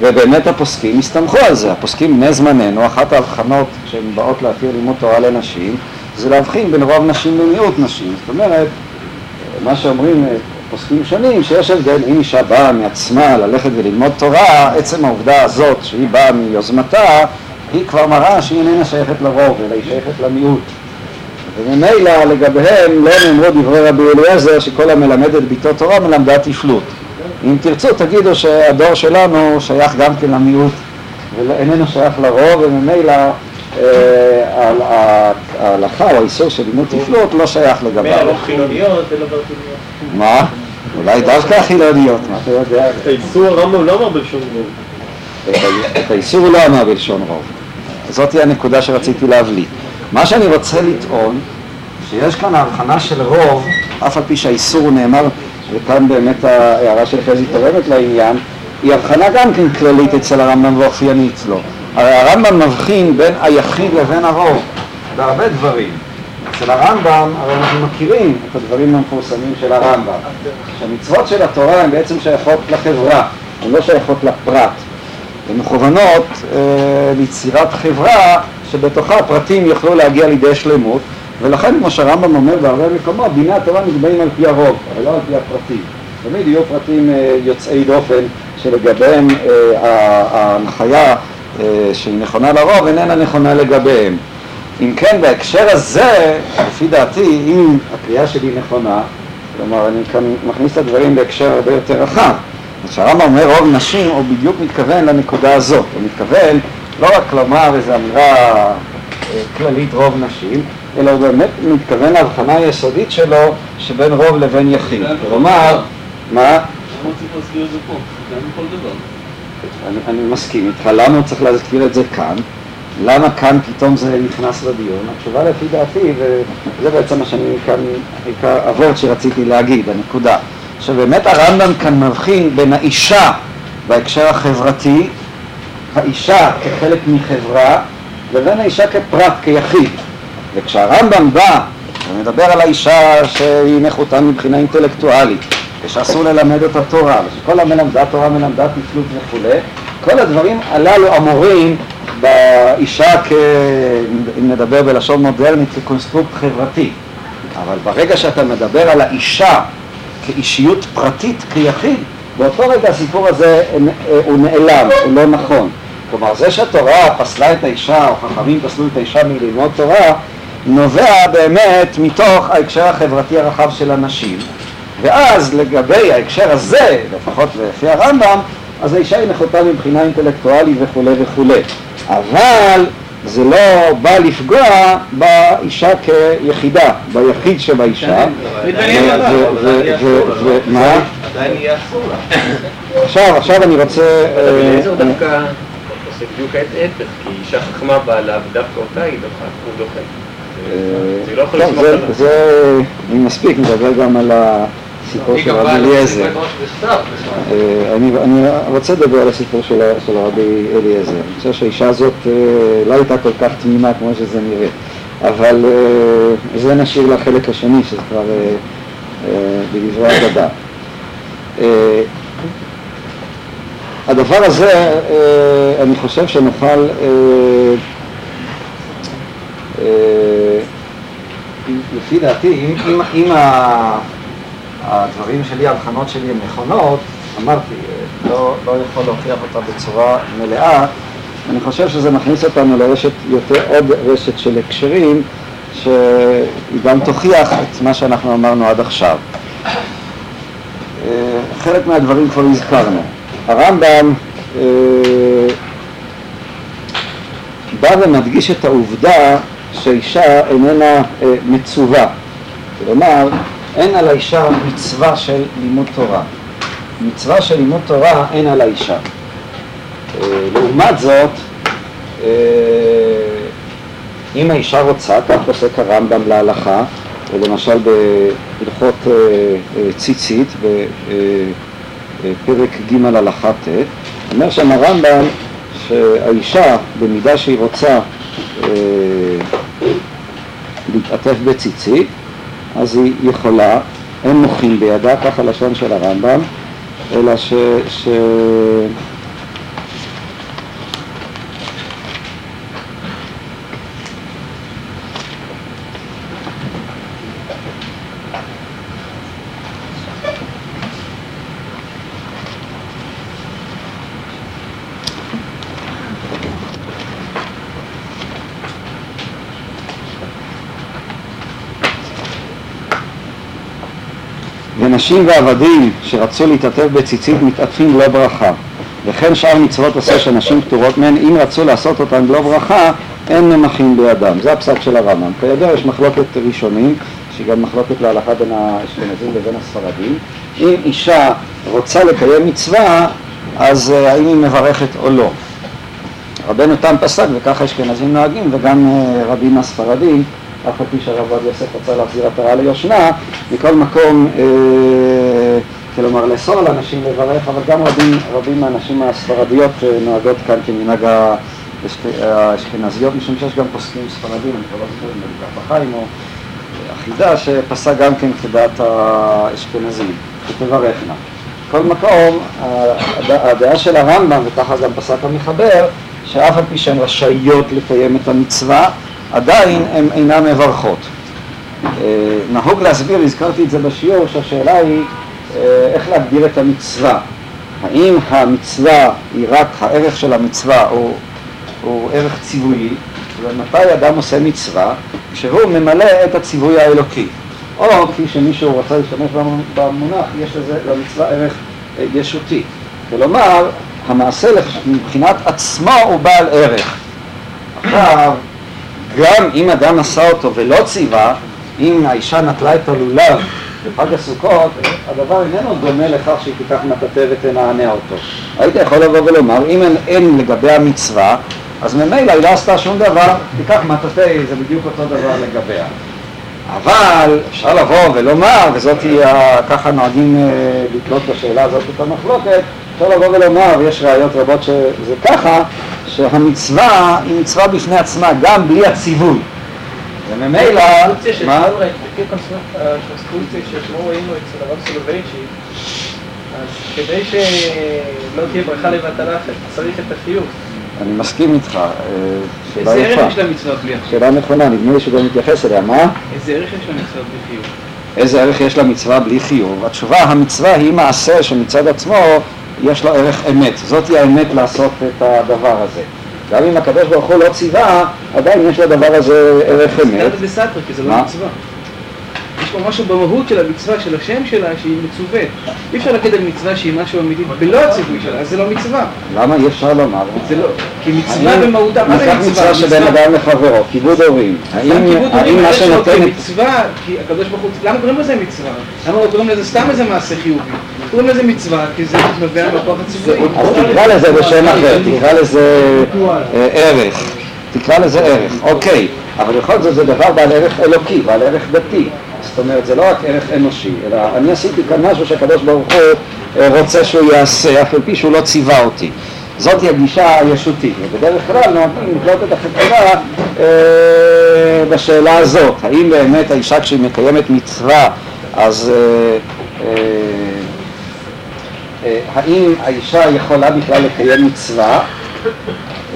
ובאמת הפוסקים הסתמכו על זה, הפוסקים בני זמננו, אחת ההבחנות שהן באות להתיר לימוד תורה לנשים, זה להבחין בין רוב נשים למיעוט נשים. זאת אומרת, מה שאומרים אה, פוסקים שונים, שיש הבדל אם אישה באה מעצמה ללכת וללמוד תורה, עצם העובדה הזאת שהיא באה מיוזמתה, היא כבר מראה שהיא איננה שייכת לרוב, אלא היא שייכת למיעוט. וממילא לגביהם לא נאמרו דברי רבי אליעזר שכל המלמד את ביתו תורה מלמדה תפלות. אם תרצו תגידו שהדור שלנו שייך גם כן למיעוט ואיננו שייך לרוב וממילא אה, ההלכה או האיסור של לימוד תפלות לא שייך לגביו. חילוניות ולא ברטוניות. מה? אולי דווקא החילוניות, מה אתה יודע? את האיסור הרמב"ם לא אמר בלשון גבול. את האיסור הוא לא אמר בלשון רוב. זאתי הנקודה שרציתי להבליט. מה שאני רוצה לטעון, שיש כאן הבחנה של רוב, אף על פי שהאיסור נאמר, וכאן באמת ההערה של חזי תורמת לעניין, היא הבחנה גם כן כללית אצל הרמב"ם ואופיינית אצלו. הרי הרמב"ם מבחין בין היחיד לבין הרוב בהרבה דברים. אצל הרמב"ם, הרי אנחנו מכירים את הדברים המפורסמים של הרמב"ם, שהמצוות של התורה הן בעצם שייכות לחברה, הן לא שייכות לפרט. הן מכוונות אה, ליצירת חברה שבתוכה הפרטים יוכלו להגיע לידי שלמות, ולכן כמו שהרמב"ם אומר בהרבה מקומות, דיני התורה נקבעים על פי הרוב, אבל לא על פי הפרטים. תמיד יהיו פרטים אה, יוצאי דופן שלגביהם אה, ההנחיה אה, שהיא נכונה לרוב איננה נכונה לגביהם. אם כן, בהקשר הזה, לפי דעתי, אם הקריאה שלי נכונה, כלומר, אני כאן מכניס את הדברים בהקשר הרבה יותר רחב. כשהרמב"ם אומר רוב נשים, הוא בדיוק מתכוון לנקודה הזאת. הוא מתכוון לא רק לומר איזו אמירה כללית רוב נשים, אלא הוא באמת מתכוון להבחנה היסודית שלו שבין רוב לבין יחיד. כלומר, מה? למה צריך להזכיר את זה פה? זה היה מכל דבר. אני, אני מסכים איתך, למה הוא צריך להזכיר את זה כאן? למה כאן פתאום זה נכנס לדיון? התשובה לפי דעתי, וזה בעצם מה שאני כאן, עיקר הוורד שרציתי להגיד, הנקודה, שבאמת הרמב"ם כאן מבחין בין האישה בהקשר החברתי, האישה כחלק מחברה, לבין האישה כפרט, כיחיד. וכשהרמב"ם בא ומדבר על האישה שהיא נחותה מבחינה אינטלקטואלית, ושאסור ללמד אותה תורה, ושכל המלמדה תורה מלמדה תפלות וכולי, כל הדברים הללו אמורים באישה, כ... אם נדבר בלשון מודרנית, כקונסטרוקט חברתי. אבל ברגע שאתה מדבר על האישה כאישיות פרטית, כיחיד, באותו רגע הסיפור הזה הוא נעלם, הוא לא נכון. כלומר, זה שהתורה פסלה את האישה, או חכמים פסלו את האישה מללמוד תורה, נובע באמת מתוך ההקשר החברתי הרחב של הנשים. ואז לגבי ההקשר הזה, לפחות לפי הרמב"ם, אז האישה היא נחותה מבחינה אינטלקטואלית וכולי וכולי. אבל זה לא בא לפגוע באישה כיחידה, ביחיד שבאישה. מתעניין ו- ו- ו- ו- מה? עדיין יהיה אסור לה. עכשיו, עכשיו אני רוצה... אה, אליעזר דווקא עושה בדיוק ההפך, כי אישה חכמה בעלה ודווקא אותה היא דוחה, הוא דוחה. זה לא טוב, זה-. זה, אני מספיק, נדבר גם על הסיפור של רבי אליעזר. אה, אני, רוצה לדבר על הסיפור של, רבי אליעזר. אני חושב שהאישה הזאת אה, לא הייתה כל כך תמימה כמו שזה נראה, אבל אה, זה נשאיר לחלק השני, שזה כבר אה, אה, בדברי אגדה. אה, הדבר הזה, אה, אני חושב שנוכל אה, אה, לפי דעתי, אם, אם, אם הדברים שלי, ההבחנות שלי הן נכונות, אמרתי, אה, לא, לא יכול להוכיח אותה בצורה מלאה, אני חושב שזה מכניס אותנו לרשת יותר, עוד רשת של הקשרים, שהיא גם תוכיח את מה שאנחנו אמרנו עד עכשיו. אה, חלק מהדברים כבר הזכרנו. הרמב"ם אה, בא ומדגיש את העובדה שאישה איננה אה, מצווה. כלומר, אין על האישה מצווה של לימוד תורה. מצווה של לימוד תורה אין על האישה. אה, לעומת זאת, אה, אם האישה רוצה, כך פוסק הרמב"ם להלכה, למשל בהלכות ציצית, בפרק ג' הלכה ט', אומר שם הרמב"ם שהאישה, במידה שהיא רוצה להתעטף בציצית, אז היא יכולה, אין מוחין בידה, כך הלשון של הרמב"ם, אלא ש... ש... ונשים ועבדים שרצו להתעטף בציצית מתעטפים לא ברכה. וכן שאר מצוות עשה שנשים פטורות מהן אם רצו לעשות אותן לא ברכה אין ממחים בידם. זה הפסק של הרמב"ם. כידוע יש מחלוקת ראשונים שהיא גם מחלוקת להלכה בין האשכנזים לבין הספרדים. אם אישה רוצה לקיים מצווה אז אה, האם היא מברכת או לא. רבנו תם פסק וככה אשכנזים נוהגים וגם אה, רבים הספרדים, אף על פי שהרב עובדיה יוסף רצה להחזיר עטרה ליושנה, מכל מקום, אה, כלומר לאסור על אנשים לברך, אבל גם רבים, רבים מהנשים הספרדיות אה, נוהגות כאן כמנהג האשכ- האשכנזיות, משום שיש גם פוסקים ספרדים, אני כבר לא זוכר אם זה כף החיים או אחידה, שפסק גם כן כדעת האשכנזים, שתברכנה. בכל מקום, הד- הדעה של הרמב"ם, וככה גם פסק המחבר, שאף על פי שהן רשאיות לקיים את המצווה, עדיין הן אינן מברכות. אה, נהוג להסביר, הזכרתי את זה בשיעור, שהשאלה היא אה, איך להגדיר את המצווה. האם המצווה היא רק, הערך של המצווה הוא, הוא ערך ציוויי, ומתי אדם עושה מצווה? כשהוא ממלא את הציווי האלוקי. או כפי שמישהו רצה להשתמש במונח, יש לזה למצווה ערך אה, ישותי. כלומר, המעשה מבחינת עצמו הוא בעל ערך. עכשיו, גם אם אדם עשה אותו ולא ציווה, אם האישה נטלה את הלולב בחג הסוכות, הדבר איננו דומה לכך שהיא תיקח מטאטא ותנענע אותו. היית יכול לבוא ולומר, אם אין, אין לגבי המצווה, אז ממילא היא לא עשתה שום דבר, תיקח מטאטא, זה בדיוק אותו דבר לגביה. אבל אפשר לבוא ולומר, וזאת היא, ככה נוהגים אה, לתלות בשאלה הזאת את המחלוקת, אפשר לבוא ולומר, ויש ראיות רבות שזה ככה, שהמצווה היא מצווה בפני עצמה, גם בלי הציווי. וממילא, מה? כדי שלא תהיה ברכה לבטלה, צריך את החיוב. אני מסכים איתך, שאלה איזה יפה, ערך יש למצווה בלי החיוב? שאלה נכונה, נדמה לי שגם מתייחס אליה, מה? איזה ערך יש למצווה בלי חיוב? איזה ערך יש למצווה בלי חיוב? התשובה, המצווה היא מעשה שמצד עצמו יש לו ערך אמת. זאת היא האמת לעשות את הדבר הזה. גם אם הקדוש ברוך הוא לא ציווה, עדיין יש לדבר הזה ערך אמת. זה בסתר, כי זה? לא מצווה. יש פה משהו במהות של המצווה, של השם שלה, שהיא מצווה. אי אפשר להגיד על מצווה שהיא משהו אמיתי בלא הציווי שלה, אז זה לא מצווה. למה אי אפשר לומר? זה לא, כי מצווה במהותה, מה זה מצווה? מצווה שבין אדם לחברו, כיבוד הורים. האם מה שנותן את... כמצווה, כי הקדוש ברוך הוא, למה קוראים לזה מצווה? למה לא קוראים לזה סתם איזה מעשה חיובי? קוראים לזה מצווה, כי זה נובע מהכוח הציבורי. אז תקרא לזה בשם אחר, תקרא לזה אה, ערך, תקרא לזה ערך, אוקיי, אבל בכל זאת זה דבר בעל ערך אלוקי, בעל ערך דתי, זאת אומרת זה לא רק ערך אנושי, אלא אני עשיתי כאן משהו שהקדוש ברוך הוא אה, רוצה שהוא יעשה, אף על פי שהוא לא ציווה אותי. זאת הגישה הישותית, ובדרך כלל נוהגים לקלוט את החקירה אה, בשאלה הזאת, האם באמת האישה כשהיא מקיימת מצווה אז אה, אה, אה, האם האישה יכולה בכלל לקיים מצווה,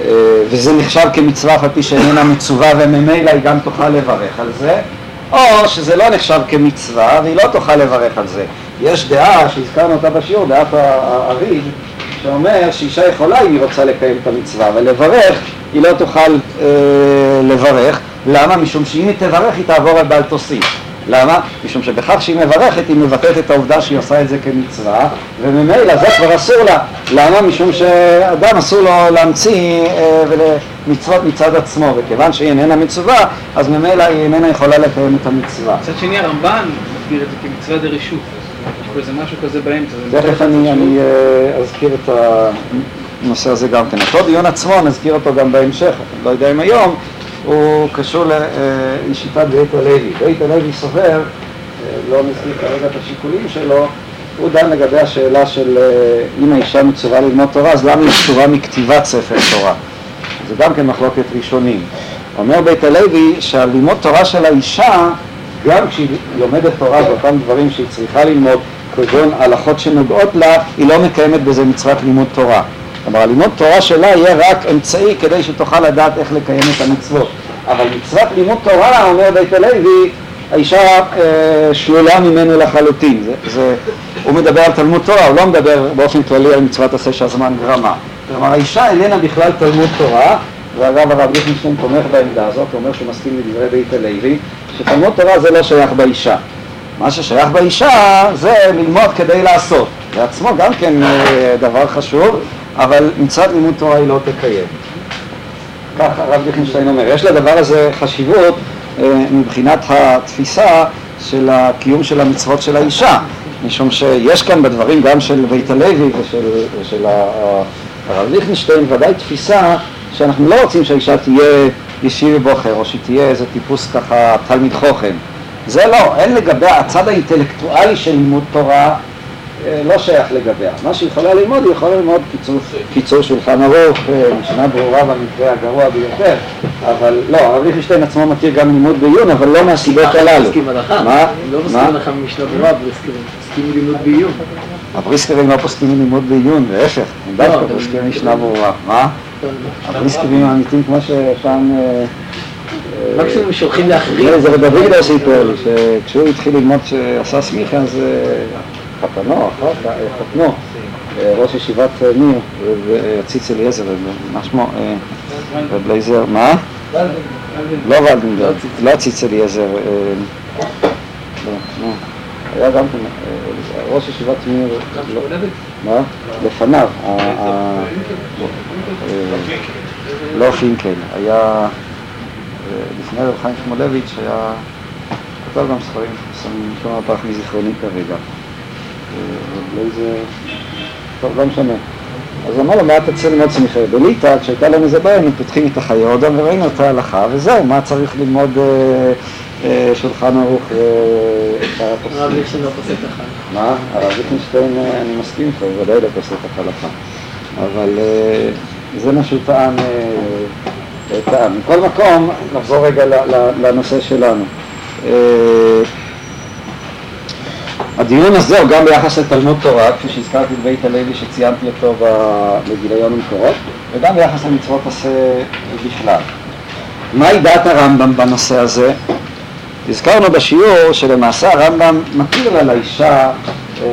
אה, וזה נחשב כמצווה אף על פי שאיננה מצווה וממילא היא גם תוכל לברך על זה, או שזה לא נחשב כמצווה והיא לא תוכל לברך על זה. יש דעה שהזכרנו אותה בשיעור, דעת האריד, שאומר שאישה יכולה אם היא רוצה לקיים את המצווה, אבל לברך היא לא תוכל אה, לברך. למה? משום שאם היא תברך היא תעבור על בעל תוסיף. למה? משום שבכך שהיא מברכת היא מבטאת את העובדה שהיא עושה את זה כמצווה וממילא זה כבר אסור לה. למה? משום שאדם אסור לו להמציא אה, מצוות מצד עצמו וכיוון שהיא איננה מצווה אז ממילא היא איננה יכולה לקיים את המצווה. מצד שני הרמב"ן מסביר את זה כמצווה דרשות. יש פה איזה משהו כזה באמצע. זה תכף אני, אני אה, אזכיר את הנושא הזה גם כן. אותו דיון עצמו, נזכיר אותו גם בהמשך, אני לא יודע אם היום, הוא קשור אה, לשיטת בית הלוי. בית הלוי סובר, אה, לא נזכיר כרגע את השיקולים שלו, הוא דן לגבי השאלה של אה, אם האישה מצווה ללמוד תורה, אז למה היא פטורה מכתיבת ספר תורה? זה גם כן מחלוקת ראשונים. אומר בית הלוי שהלימוד תורה של האישה, גם כשהיא לומדת תורה באותם דברים שהיא צריכה ללמוד, כגון הלכות שנוגעות לה, היא לא מקיימת בזה מצוות לימוד תורה. כלומר, הלימוד תורה שלה יהיה רק אמצעי כדי שתוכל לדעת איך לקיים את המצוות. אבל מצוות לימוד תורה, אומר בית הלוי, האישה אה, שלולה ממנו לחלוטין. זה, זה, הוא מדבר על תלמוד תורה, הוא לא מדבר באופן כללי על מצוות עשה שהזמן גרמה. כלומר, האישה איננה בכלל תלמוד תורה, ואגב הרב ליכטנשטיין תומך בעמדה הזאת, הוא אומר שהוא מסכים לדברי בית הלוי, שתלמוד תורה זה לא שייך באישה. מה ששייך באישה זה ללמוד כדי לעשות. לעצמו גם כן אה, דבר חשוב, אבל מצוות לימוד תורה היא לא תקיים. כך הרב ליכטנשטיין אומר. יש לדבר הזה חשיבות אה, מבחינת התפיסה של הקיום של המצוות של האישה. משום שיש כאן בדברים גם של בית הלוי ושל, ושל הרב ליכטנשטיין ודאי תפיסה שאנחנו לא רוצים שהאישה תהיה ישיבי בוחר או שהיא תהיה איזה טיפוס ככה תלמיד חוכם. זה לא, אין לגביה, הצד האינטלקטואלי של לימוד תורה לא שייך לגביה. מה שהיא יכולה ללמוד, היא יכולה ללמוד קיצור, קיצור שולחן ערוך, אה, משנה ברורה במקרה הגרוע ביותר, אבל לא, הרב ליכטנשטיין עצמו מכיר גם לימוד בעיון, אבל לא מהסיבות הללו. מסכים הלכה. מה? לא מסכים? הלכה ממשנה ברורה, בריסקרים. מסכים לימוד בעיון. הבריסקרים לא פוסקים לימוד בעיון, להפך, הם דווקא אבל- פוסקים משנה ברורה. מה? הבריסקרים האמיתיים כמו שפעם... אה, אה, מקסימום שולחים לאחרים. זה רב אביגדור סיפר שכשהוא התחיל ללמוד שעשה סמיכה, אז אה, חתנו, אה, חתנו, אה, ראש ישיבת אה, ניר, וציץ אליעזר, מה שמו? אה, רב לייזר, מה? לא ולדנברג, לא ציץ אליעזר, לא, לא. היה גם כן, ראש ישיבת ניר, לא- מה? לפניו, לא פינקל, היה לפני רב חיים שמואלביץ' היה, כתב גם ספרים מפורסמים, שום מהפך מזיכרוני כרגע. אה, לא איזה, טוב, לא משנה. אז אמר לו, מה אתה צריך ללמוד סמיכה? בליטא, כשהייתה לנו איזה בעיה, היינו פותחים את החיי אדם וראינו את ההלכה, וזהו, מה צריך ללמוד אה, אה, שולחן ערוך. הרב ליכטנשטיין לא פוסק אחד. מה? הרב ליכטנשטיין, אני מסכים איתו, הוא ודאי לא פוסק את ההלכה. אבל זה מה שהוא טען, טען. מכל מקום, נחזור רגע לנושא שלנו. הדיון הזה הוא גם ביחס לתלמוד תורה, כפי שהזכרתי את בית הלוי שציינתי אותו בגיליון המקורות, וגם ביחס למצוות עשה בכלל. מהי דעת הרמב"ם בנושא הזה? הזכרנו בשיעור שלמעשה הרמב"ם מתיר על האישה אה,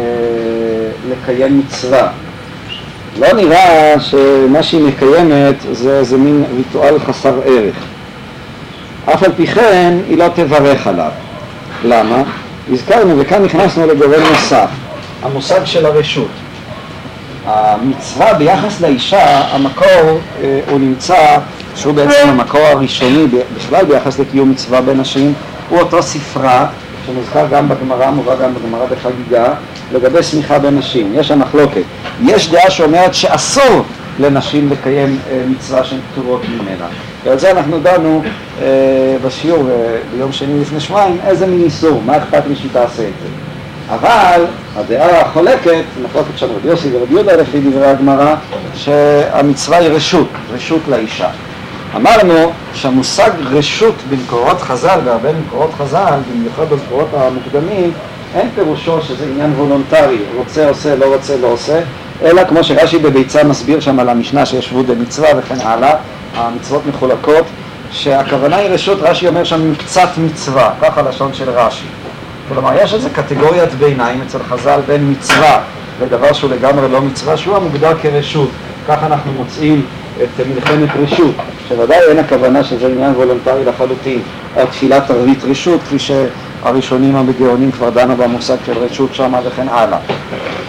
לקיים מצווה. לא נראה שמה שהיא מקיימת זה איזה מין ריטואל חסר ערך. אף על פי כן היא לא תברך עליו. למה? הזכרנו וכאן נכנסנו לגורם נוסף, המושג של הרשות. המצווה ביחס לאישה, המקור אה, הוא נמצא, שהוא בעצם המקור הראשוני בכלל ביחס לקיום מצווה בנשים, הוא אותו ספרה שמוזכר גם בגמרא, מובא גם בגמרא בחגיגה, לגבי סמיכה בנשים. יש שם מחלוקת. יש דעה שאומרת שאסור לנשים לקיים אה, מצווה שהן פטורות ממנה. ועל זה אנחנו דנו אה, בשיעור אה, ביום שני לפני שבועיים, איזה מין איסור, מה אכפת לי שהיא תעשה את זה. אבל הדעה החולקת, מחלוקת של רבי יוסי ורבי יהודה לפי דברי הגמרא, שהמצווה היא רשות, רשות לאישה. אמרנו שהמושג רשות במקורות חז"ל, והרבה ממקורות חז"ל, במיוחד במקורות המוקדמים, אין פירושו שזה עניין וולונטרי, רוצה עושה, לא רוצה לא עושה, אלא כמו שרש"י בביצה מסביר שם על המשנה שיש ווד מצווה וכן הלאה, המצוות מחולקות, שהכוונה היא רשות, רש"י אומר שם קצת מצווה, כך הלשון של רש"י. כלומר, יש איזו קטגוריית ביניים אצל חז"ל בין מצווה לדבר שהוא לגמרי לא מצווה, שהוא המוגדר כרשות. כך אנחנו מוצאים את מלחמת רשות, שוודאי אין הכוונה שזה עניין וולונטרי לחלוטין, תפילת ערבית רשות, כפי שהראשונים המגאונים כבר דנו במושג של רשות שמה וכן הלאה.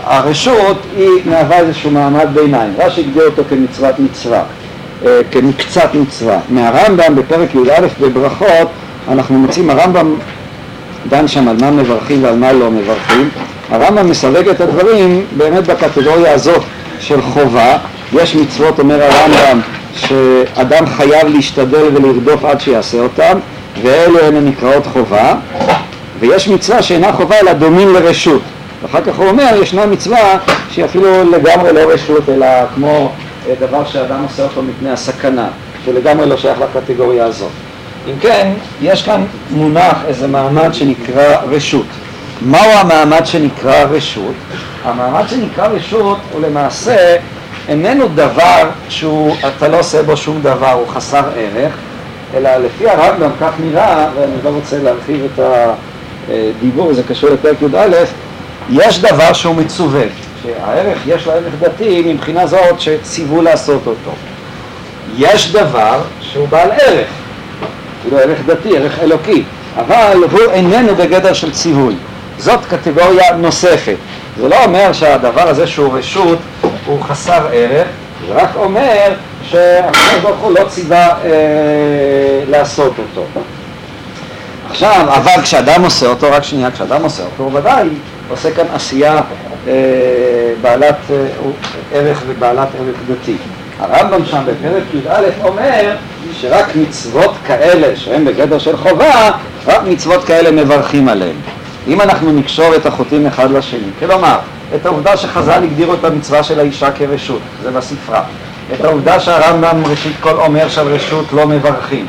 הרשות היא מהווה איזשהו מעמד ביניים, רש"י הגדיר אותו כמצוות מצווה, כמקצת מצווה. מהרמב"ם בפרק י"א בברכות אנחנו מוצאים, הרמב"ם דן שם על מה מברכים ועל מה לא מברכים. הרמב"ם מסווג את הדברים באמת בקטגוריה הזאת של חובה. יש מצוות, אומר הרמב"ם, שאדם חייב להשתדל ולרדוף עד שיעשה אותם, ואלו הן הנקראות חובה. ויש מצווה שאינה חובה אלא דומים לרשות. ואחר כך הוא אומר, ישנה מצווה שהיא אפילו לגמרי לא רשות, אלא כמו אה, דבר שאדם עושה אותו מפני הסכנה, שהוא לגמרי לא שייך לקטגוריה הזאת. אם כן, יש כאן מונח איזה מעמד שנקרא רשות. מהו המעמד שנקרא רשות? המעמד שנקרא רשות הוא למעשה איננו דבר שהוא, אתה לא עושה בו שום דבר, הוא חסר ערך, אלא לפי הרמב"ם כך נראה, ואני לא רוצה להרחיב את הדיבור, זה קשור לפרק י"א, יש דבר שהוא מצווה, שהערך, יש לו ערך דתי מבחינה זאת שציוו לעשות אותו. יש דבר שהוא בעל ערך, כאילו ערך דתי, ערך אלוקי, אבל הוא איננו בגדר של ציווי. זאת קטגוריה נוספת. זה לא אומר שהדבר הזה שהוא רשות הוא חסר ערך, זה רק אומר שהקדוש ברוך הוא לא ציווה אה, לעשות אותו. עכשיו, אבל כשאדם עושה אותו, רק שנייה, כשאדם עושה אותו, הוא ודאי עושה כאן עשייה בעלת אה, ערך ובעלת ערך דתי. הרמב"ם שם בפרק י"א אומר שרק מצוות כאלה שהן בגדר של חובה, רק מצוות כאלה מברכים עליהן. אם אנחנו נקשור את החוטאים אחד לשני, כלומר, את העובדה שחז"ל הגדירו את המצווה של האישה כרשות, זה בספרה, את העובדה שהרמב"ם ראשית כל אומר שעל רשות לא מברכים,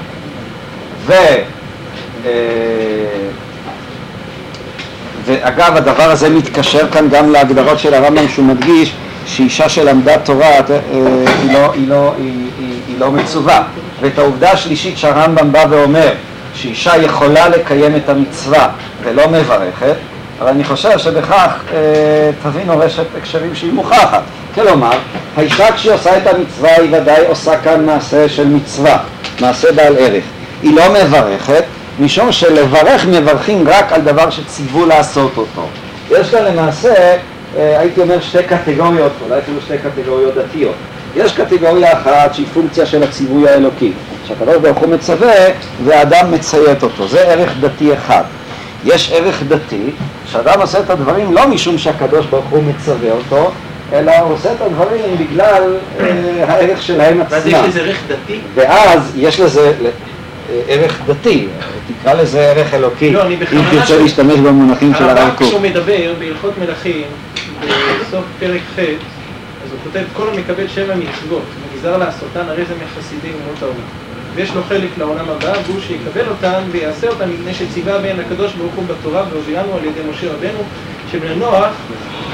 ו... אה, ואגב, הדבר הזה מתקשר כאן גם להגדרות של הרמב"ם שהוא מדגיש שאישה שלמדה תורה אה, היא לא, היא, לא, היא, היא, היא לא מצווה. ואת העובדה השלישית שהרמב"ם בא ואומר שאישה יכולה לקיים את המצווה ולא מברכת, אבל אני חושב שבכך אה, תבינו רשת הקשרים שהיא מוכחת. כלומר, האישה כשהיא עושה את המצווה היא ודאי עושה כאן מעשה של מצווה, מעשה בעל ערך. היא לא מברכת, משום שלברך מברכים רק על דבר שציוו לעשות אותו. יש כאן למעשה, אה, הייתי אומר שתי קטגוריות, אולי אפילו שתי קטגוריות דתיות. יש קטגוריה אחת שהיא פונקציה של הציווי האלוקי, שהקדוש ברוך הוא מצווה והאדם מציית אותו, זה ערך דתי אחד. יש ערך דתי, שאדם עושה את הדברים לא משום שהקדוש ברוך הוא מצווה אותו, אלא הוא עושה את הדברים בגלל אה, הערך שלהם עצמם. ואז יש לזה ערך דתי? ואז יש לזה ערך דתי, תקרא לזה ערך אלוקי, לא, אני אם תרצה. להשתמש במונחים של הרב הרמב"ם קוק. כשהוא מדבר בהלכות מלכים, בסוף פרק ח', אז הוא כותב, כל המקבל שבע מצוות, ונגזר לעשותן, הרי זה מחסידי אומות העולם. ויש לו חלק לעולם הבא, והוא שיקבל אותן ויעשה אותן מפני שציווה בהן הקדוש ברוך הוא בתורה, והוביאנו על ידי משה רבנו, שבני נוח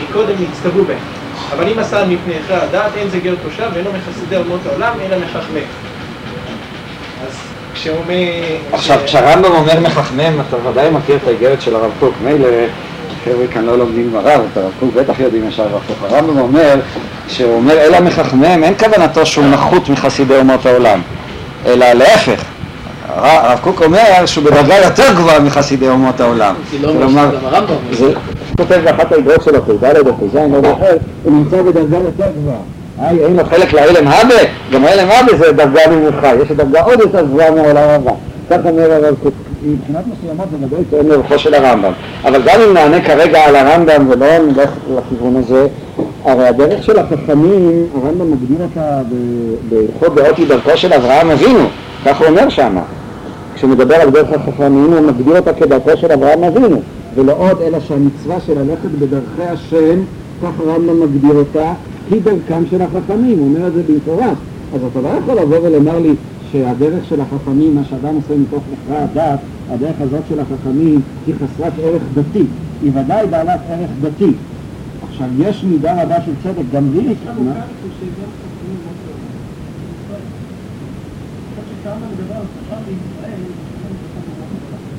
מקודם נצטוו בהן. אבל אם עשה מפני הכרע הדעת, אין זה גר תושב, ואינו מחסידי אומות העולם, אלא מחכמי. אז כשאומר... עכשיו, כשהרמב"ם אומר מחכמם, אתה ודאי מכיר את האיגרת של הרב קוק. מילא, חבר'ה כאן לא לומדים ברב, את הרב קוק בטח יודעים ישר הרב קוק. הרמב"ם אומר, כשהוא אומר אלא מחכמם, אין כוונתו שהוא נחות מחסידי אומות העולם, אלא להפך. הר- הרב קוק אומר שהוא בדרגה יותר גבוהה מחסידי אומות העולם. זה לא כלומר, שגם הרמב"ם אומר. זה הוא כותב באחת האיגרות שלו, פ"ד או פ"ז, הוא נמצא בדרגה יותר גבוהה. אין לו חלק לאילם הבה, גם האילם הבה זה דרגה נמוכה, יש דרגה עוד יותר גבוהה מהעולם הבא. כך אומר הרב קוק. מבחינת מסוימות זה ודאי תואם לרוחו של הרמב"ם. אבל גם אם נענה כרגע על הרמב"ם ולא נלך לכיוון הזה, הרי הדרך של החכמים, הרמב"ם מגדיר אותה בהלכות דעות היא דרכו של אברהם אבינו, כך הוא אומר שמה. כשמדבר על דרך החכמים הוא מגדיר אותה כדרכו של אברהם אבינו ולא עוד אלא שהמצווה של ללכת בדרכי השם כך הרמב"ם מגדיר אותה היא דרכם של החכמים, הוא אומר את זה במפורש. אז אתה לא יכול לבוא ולומר לי שהדרך של החכמים, מה שאדם עושה מתוך הכרע הדת, הדרך הזאת של החכמים היא חסרת ערך דתי, היא ודאי בעלת ערך דתי. עכשיו יש מידה רבה של צדק, גם לי מה?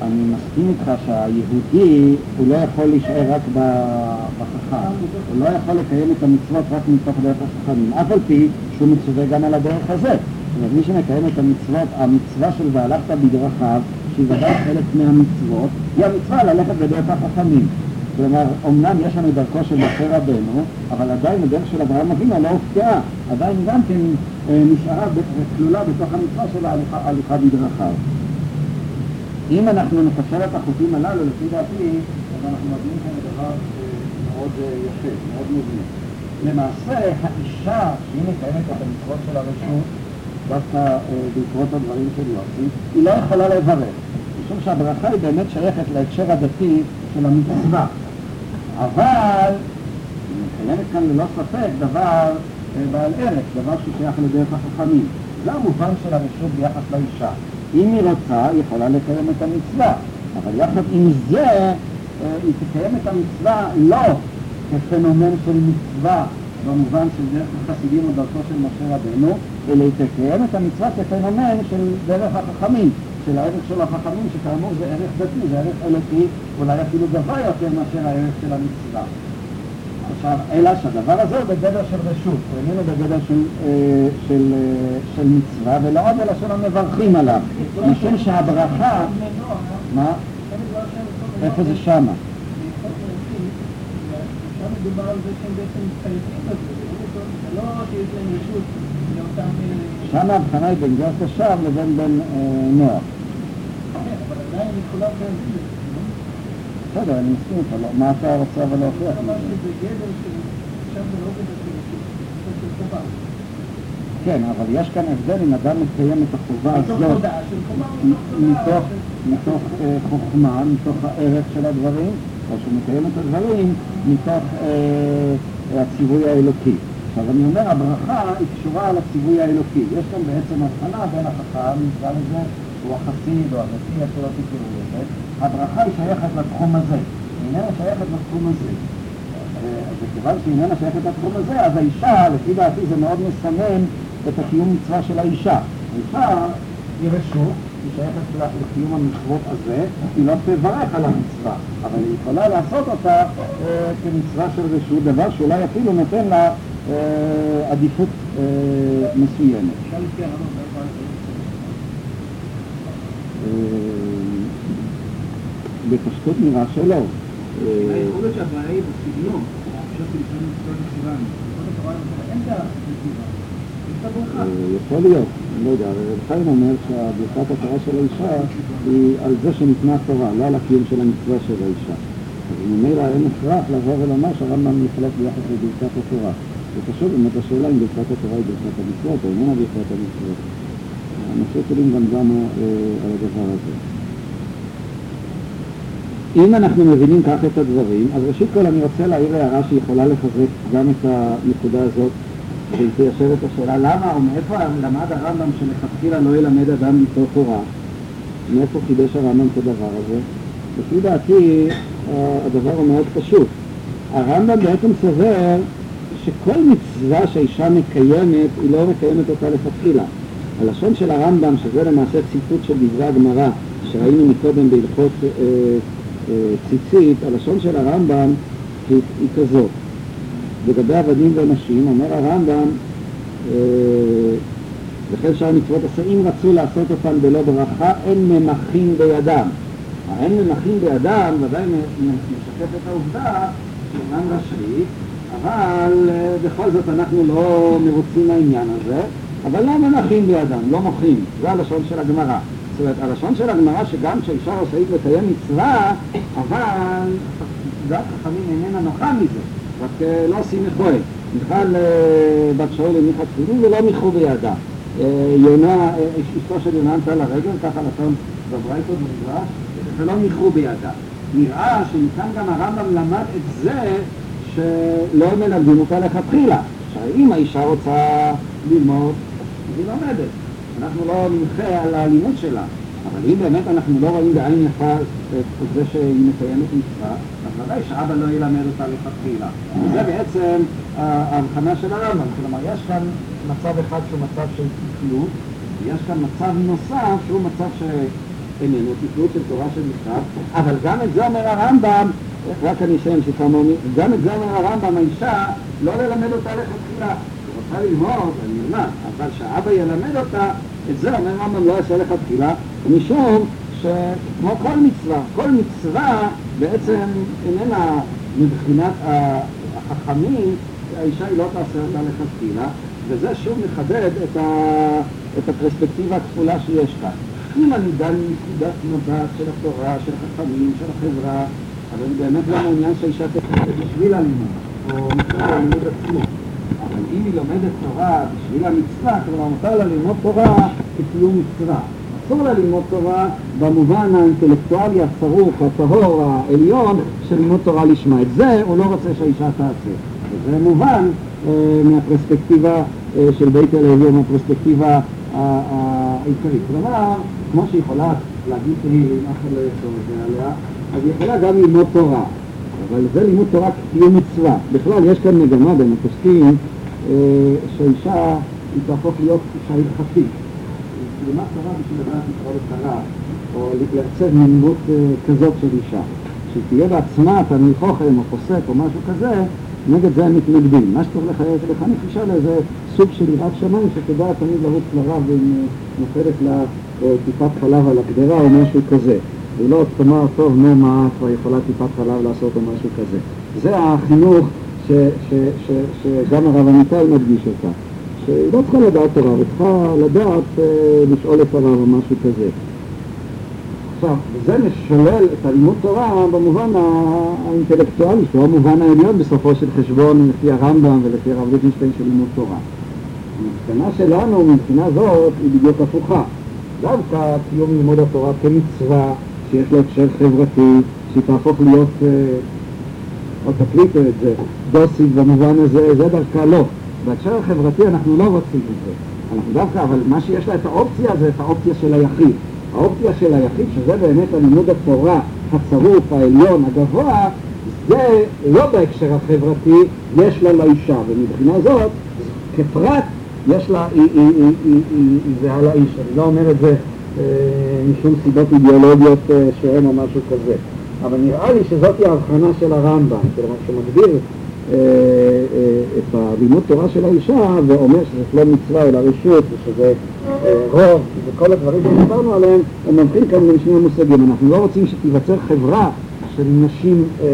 אני מסכים איתך שהיהודי הוא לא יכול להישאר רק בחכם, הוא לא יכול לקיים את המצוות רק מתוך דרך החכמים, אף על פי שהוא מצווה גם על הדרך הזה. זאת אומרת, מי שמקיים את המצוות, המצווה של והלכת בדרכיו, שהיא ודאי חלק מהמצוות, היא המצווה ללכת בדרך החכמים. כלומר, אמנם יש לנו דרכו של משה רבנו, אבל עדיין הדרך של אברהם אבינו לא הופקעה, עדיין גם כן אה, נשארה כלולה בתוך המצווה של ההליכה בדרכיו. אם אנחנו נקשר את החוטים הללו, לפי דעתי, אז אנחנו מביאים כאן לדבר אה, מאוד אה, יפה, מאוד מובנה. למעשה, האישה, שהיא מקיימת את המצוות של הרשות, דווקא אה, בעקבות הדברים של יוסי, היא לא יכולה לברך, משום שהברכה היא באמת שייכת להקשר הדתי של המצווה. אבל היא מקיימת כאן ללא ספק דבר בעל ערך, דבר ששייך לדרך החכמים. זה המובן של הרשות ביחס לאישה. אם היא רוצה, היא יכולה לקיים את המצווה, אבל יחד עם זה, אה, היא תקיים את המצווה לא כפנומן של מצווה במובן של דרך החסידים או דרכו של משה רבנו, אלא היא תקיים את המצווה כפנומן של דרך החכמים, של הערך של החכמים, שכאמור זה ערך דתי, זה ערך אלוקי, אולי אפילו גבוה יותר מאשר הערך של המצווה. עכשיו, אלא שהדבר הזה הוא בגדר של רשות, הוא איננו בגדר של, אה, של, אה, של מצווה, ולא עוד אלא של המברכים עליו, משום שהברכה, מה? איפה זה שמה? שם ההבחנה היא בין גר תושב לבין בן אה, נוח. כן, אבל עדיין מכולם חייבים לזה. בסדר, אני מסכים איתך, לא, מה אתה רוצה אבל להוכיח? כן, אבל יש כאן הבדל אם אדם מקיים את החובה הזאת מתוך מתוך אה, חוכמה, מתוך הערך של הדברים, או שהוא מקיים את הדברים מתוך אה, הציווי האלוקי. עכשיו אני אומר, הברכה היא קשורה לציווי האלוקי. יש כאן בעצם הבחנה בין החכם, נקרא לזה, הוא החסיד או הדתי, איך שלא תקראו לזה. הברכה היא שייכת לתחום הזה, היא איננה שייכת לתחום הזה. אה, וכיוון שהיא איננה שייכת לתחום הזה, אז האישה, לפי דעתי זה מאוד מסמן את הקיום מצווה של האישה. האישה היא רשות, היא שייכת לקיום המצוות הזה, היא לא תברך על המצווה, אבל היא יכולה לעשות אותה אה, כמצווה של רשות, דבר שאולי אפילו נותן לה אה, עדיפות מסוימת. אפשר לפי הרמב"ם, לא יכולה לקיים אה, בפשטות נראה שלא. אה, יכול להיות שהבעיה היא בסגנון, הברכה. אה, יכול להיות, אני לא יודע, רב חיים אומר שהברכת התורה של האישה היא על זה שניתנה התורה, לא על הקיום של המצווה של האישה. אז ממילא אין הכרח לבוא ולומר שהרמב"ם יחלק ביחס לברכת התורה. זה קשור באמת לשאלה אם ברכת התורה היא ברכת המצוות או איננה ברכת המצוות. שלי גם גם אה, על הדבר הזה. אם אנחנו מבינים כך את הדברים, אז ראשית כל אני רוצה להעיר הערה שיכולה לחזק גם את הנקודה הזאת, והיא תיישב את השאלה למה או מאיפה למד הרמב"ם שמלכתחילה לא ילמד אדם ליטול תורה? מאיפה חידש הרמב"ם את הדבר הזה? לפי דעתי אה, הדבר הוא מאוד פשוט. הרמב"ם בעצם סובר שכל מצווה שהאישה מקיימת, היא לא מקיימת אותה לכתחילה. הלשון של הרמב"ם, שזה למעשה ציטוט של דברי הגמרא, שראינו מקודם בהלכות אה, אה, ציצית, הלשון של הרמב"ם היא, היא כזאת. לגבי עבדים ונשים, אומר הרמב"ם, אה, שאר מצוות עשה, אם רצו לעשות אותם בלא ברכה, אין ממחים בידם. האין ממחים בידם ודאי משקף את העובדה שאינם רשאית, אבל אה, בכל זאת אנחנו לא מרוצים מהעניין הזה, אבל לא ממחים בידם, לא מוחים, זה הלשון של הגמרא. זאת אומרת, הלשון של הגמרא שגם כשאישה רשאית לקיים מצווה, אבל דעת חכמים איננה נוחה מזה, רק אה, לא עושים. מיכל אה, בת שאול הניחה תפילין ולא מיחו בידה. אה, יונה, אשתו של יונה ענתה לרגל, ככה לשון בברייתות במדרש, ולא מיחו בידה. נראה שמכאן גם הרמב"ם למד את זה שלא מלמדים אותה לכתחילה. שאם האישה רוצה ללמוד, היא לומדת. אנחנו לא נמחה על הלימוד שלה, אבל אם באמת אנחנו לא רואים בעין יפה את זה שהיא מקיימת מצווה, אז ודאי שאבא לא ילמד אותה לכתחילה. זה בעצם אה, ההבחנה של הרמב"ם, כלומר יש כאן מצב אחד שהוא מצב של תקלות, ויש כאן מצב נוסף שהוא מצב שאיננו תקלות של תורה של מכתב, אבל גם את זה אומר הרמב"ם, רק אני אסיים שכמה גם את זה אומר הרמב"ם, האישה לא ללמד אותה לכתחילה. רוצה ללמוד, אני אומר, אבל שהאבא ילמד אותה, את זה אומר הרמב"ם לא יעשה לכתחילה, משום שכמו כל מצווה, כל מצווה בעצם איננה מבחינת החכמים, האישה היא לא תעשה אותה לכתחילה, וזה שוב מחדד את, ה, את הפרספקטיבה הכפולה שיש כאן. אם אני דן מנקודת מבט של התורה, של החכמים, של החברה, אבל אני באמת לא מעוניין שהאישה תקבל בשביל הלימוד, או בשביל הלימוד עצמו. אבל אם היא לומדת תורה בשביל המצווה, כלומר מותר לה ללמוד תורה כקיום מצווה. אסור לה ללמוד תורה במובן האינטלקטואלי הצרוף, הטהור, העליון, של ללמוד תורה לשמה. את זה הוא לא רוצה שהאישה תעשה. וזה מובן אה, מהפרספקטיבה אה, של בית הלוי, או מהפרספקטיבה ה- העיקרית. כלומר, כמו שהיא יכולה להגיד תהילים, אף אחד לא יחשוב את זה עליה, אז היא יכולה גם ללמוד תורה. אבל זה לימוד תורה כקיום מצווה. בכלל, יש כאן מגמה בין הפוסקים אה, שהאישה היא תהפוך להיות אישה הלכתית. ללמד תורה בשביל לדעת לקרוא לתורה, או לעצב מיניות אה, כזאת של אישה. שהיא תהיה בעצמה תלמיד חוכם או פוסק או משהו כזה, נגד זה הם מתנגדים. מה שצריך לחנך אישה לאיזה סוג של יראת שמיים שתדע תמיד לרוץ לרב אם אה, נופלת לה אה, טיפת חלב על הגדרה או משהו כזה. ולא תאמר, טוב, נו, מה כבר יכולה טיפת חלב לעשות או משהו כזה. זה החינוך ש, ש, ש, שגם הרב עמיטל מדגיש אותה. שהיא לא צריכה לדעת תורה, היא צריכה לדעת אה, לשאול את הרב או משהו כזה. עכשיו, וזה משולל את הלימוד תורה במובן האינטלקטואלי, שהוא המובן העליון בסופו של חשבון לפי הרמב"ם ולפי הרב ליכטנשטיין של לימוד תורה. המסקנה שלנו מבחינה זאת היא בדיוק הפוכה. דווקא קיום לימוד התורה כמצווה, שיש לו הקשר חברתי, שהיא תהפוך להיות, אה, או תקליטו את זה, דוסית במובן הזה, זה דווקא לא. בהקשר החברתי אנחנו לא רוצים את זה. אנחנו דווקא, אבל מה שיש לה את האופציה זה את האופציה של היחיד. האופציה של היחיד, שזה באמת הלימוד התורה הצרוף, העליון, הגבוה, זה לא בהקשר החברתי, יש לה לאישה, ומבחינה זאת, כפרט, יש לה, היא, זהה לאיש. אני לא אומר את זה אה, משום סיבות אידיאולוגיות אה, שהן או משהו כזה. אבל נראה לי שזאת ההבחנה של הרמב"ם, כלומר שמגדיר אה, אה, את הלימוד תורה של האישה ואומר שזאת לא מצווה אלא רשות ושזה אה, רוב וכל הדברים שדיברנו עליהם הם מבחין כאן בין שני המושגים. אנחנו לא רוצים שתיווצר חברה של נשים אה,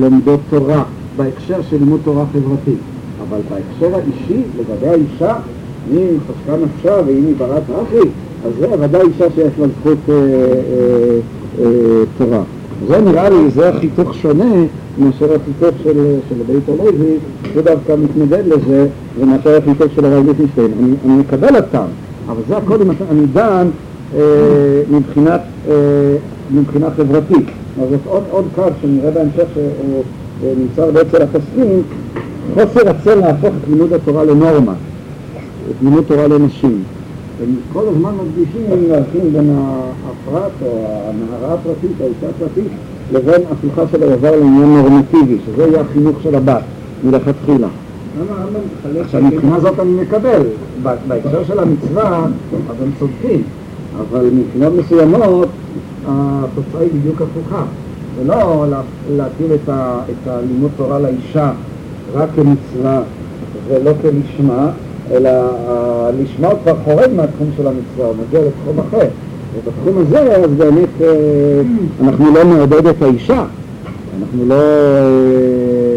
לומדות תורה בהקשר של לימוד תורה חברתי, אבל בהקשר האישי לגבי האישה, אם חשקה נפשה ואם היא ברת אחי, אז זה ודאי אישה שיש לה זכות אה, אה, אה, תורה. זה נראה לי, זה החיתוך שונה מאשר החיתוך של, של בית הלוי, הוא דווקא מתנגד לזה, ומאשר החיתוך של הרב ליכטנשטיין. אני, אני מקבל אותם, אבל זה הכל אם אני דן אה, מבחינת, אה, מבחינה חברתית. אז זאת עוד, עוד קו שנראה בהמשך שנמצא הרבה אצל הפוסקים, חוסר רצון להפוך את לימוד התורה לנורמה, את לימוד תורה לנשים. הם כל הזמן מדגישים להבחין בין הפרט או הנערה הפרטית, האישה הפרטית, לבין הפיכה של הדבר לעניין נורמטיבי, שזה יהיה החינוך של הבת מלכתחילה. עכשיו מבחינה זאת אני מקבל, בהקשר של המצווה, אז הם צודקים, אבל מבחינות מסוימות התוצאה היא בדיוק הפוכה. לא לה- להטיל את הלימוד תורה לאישה רק כמצווה ולא כלשמה, אלא ה- לשמה הוא כבר חורג מהתחום של המצווה, הוא מגיע לתחום אחר. ובתחום הזה אז באמת אה, אנחנו לא נעודד את האישה, אנחנו לא, אה,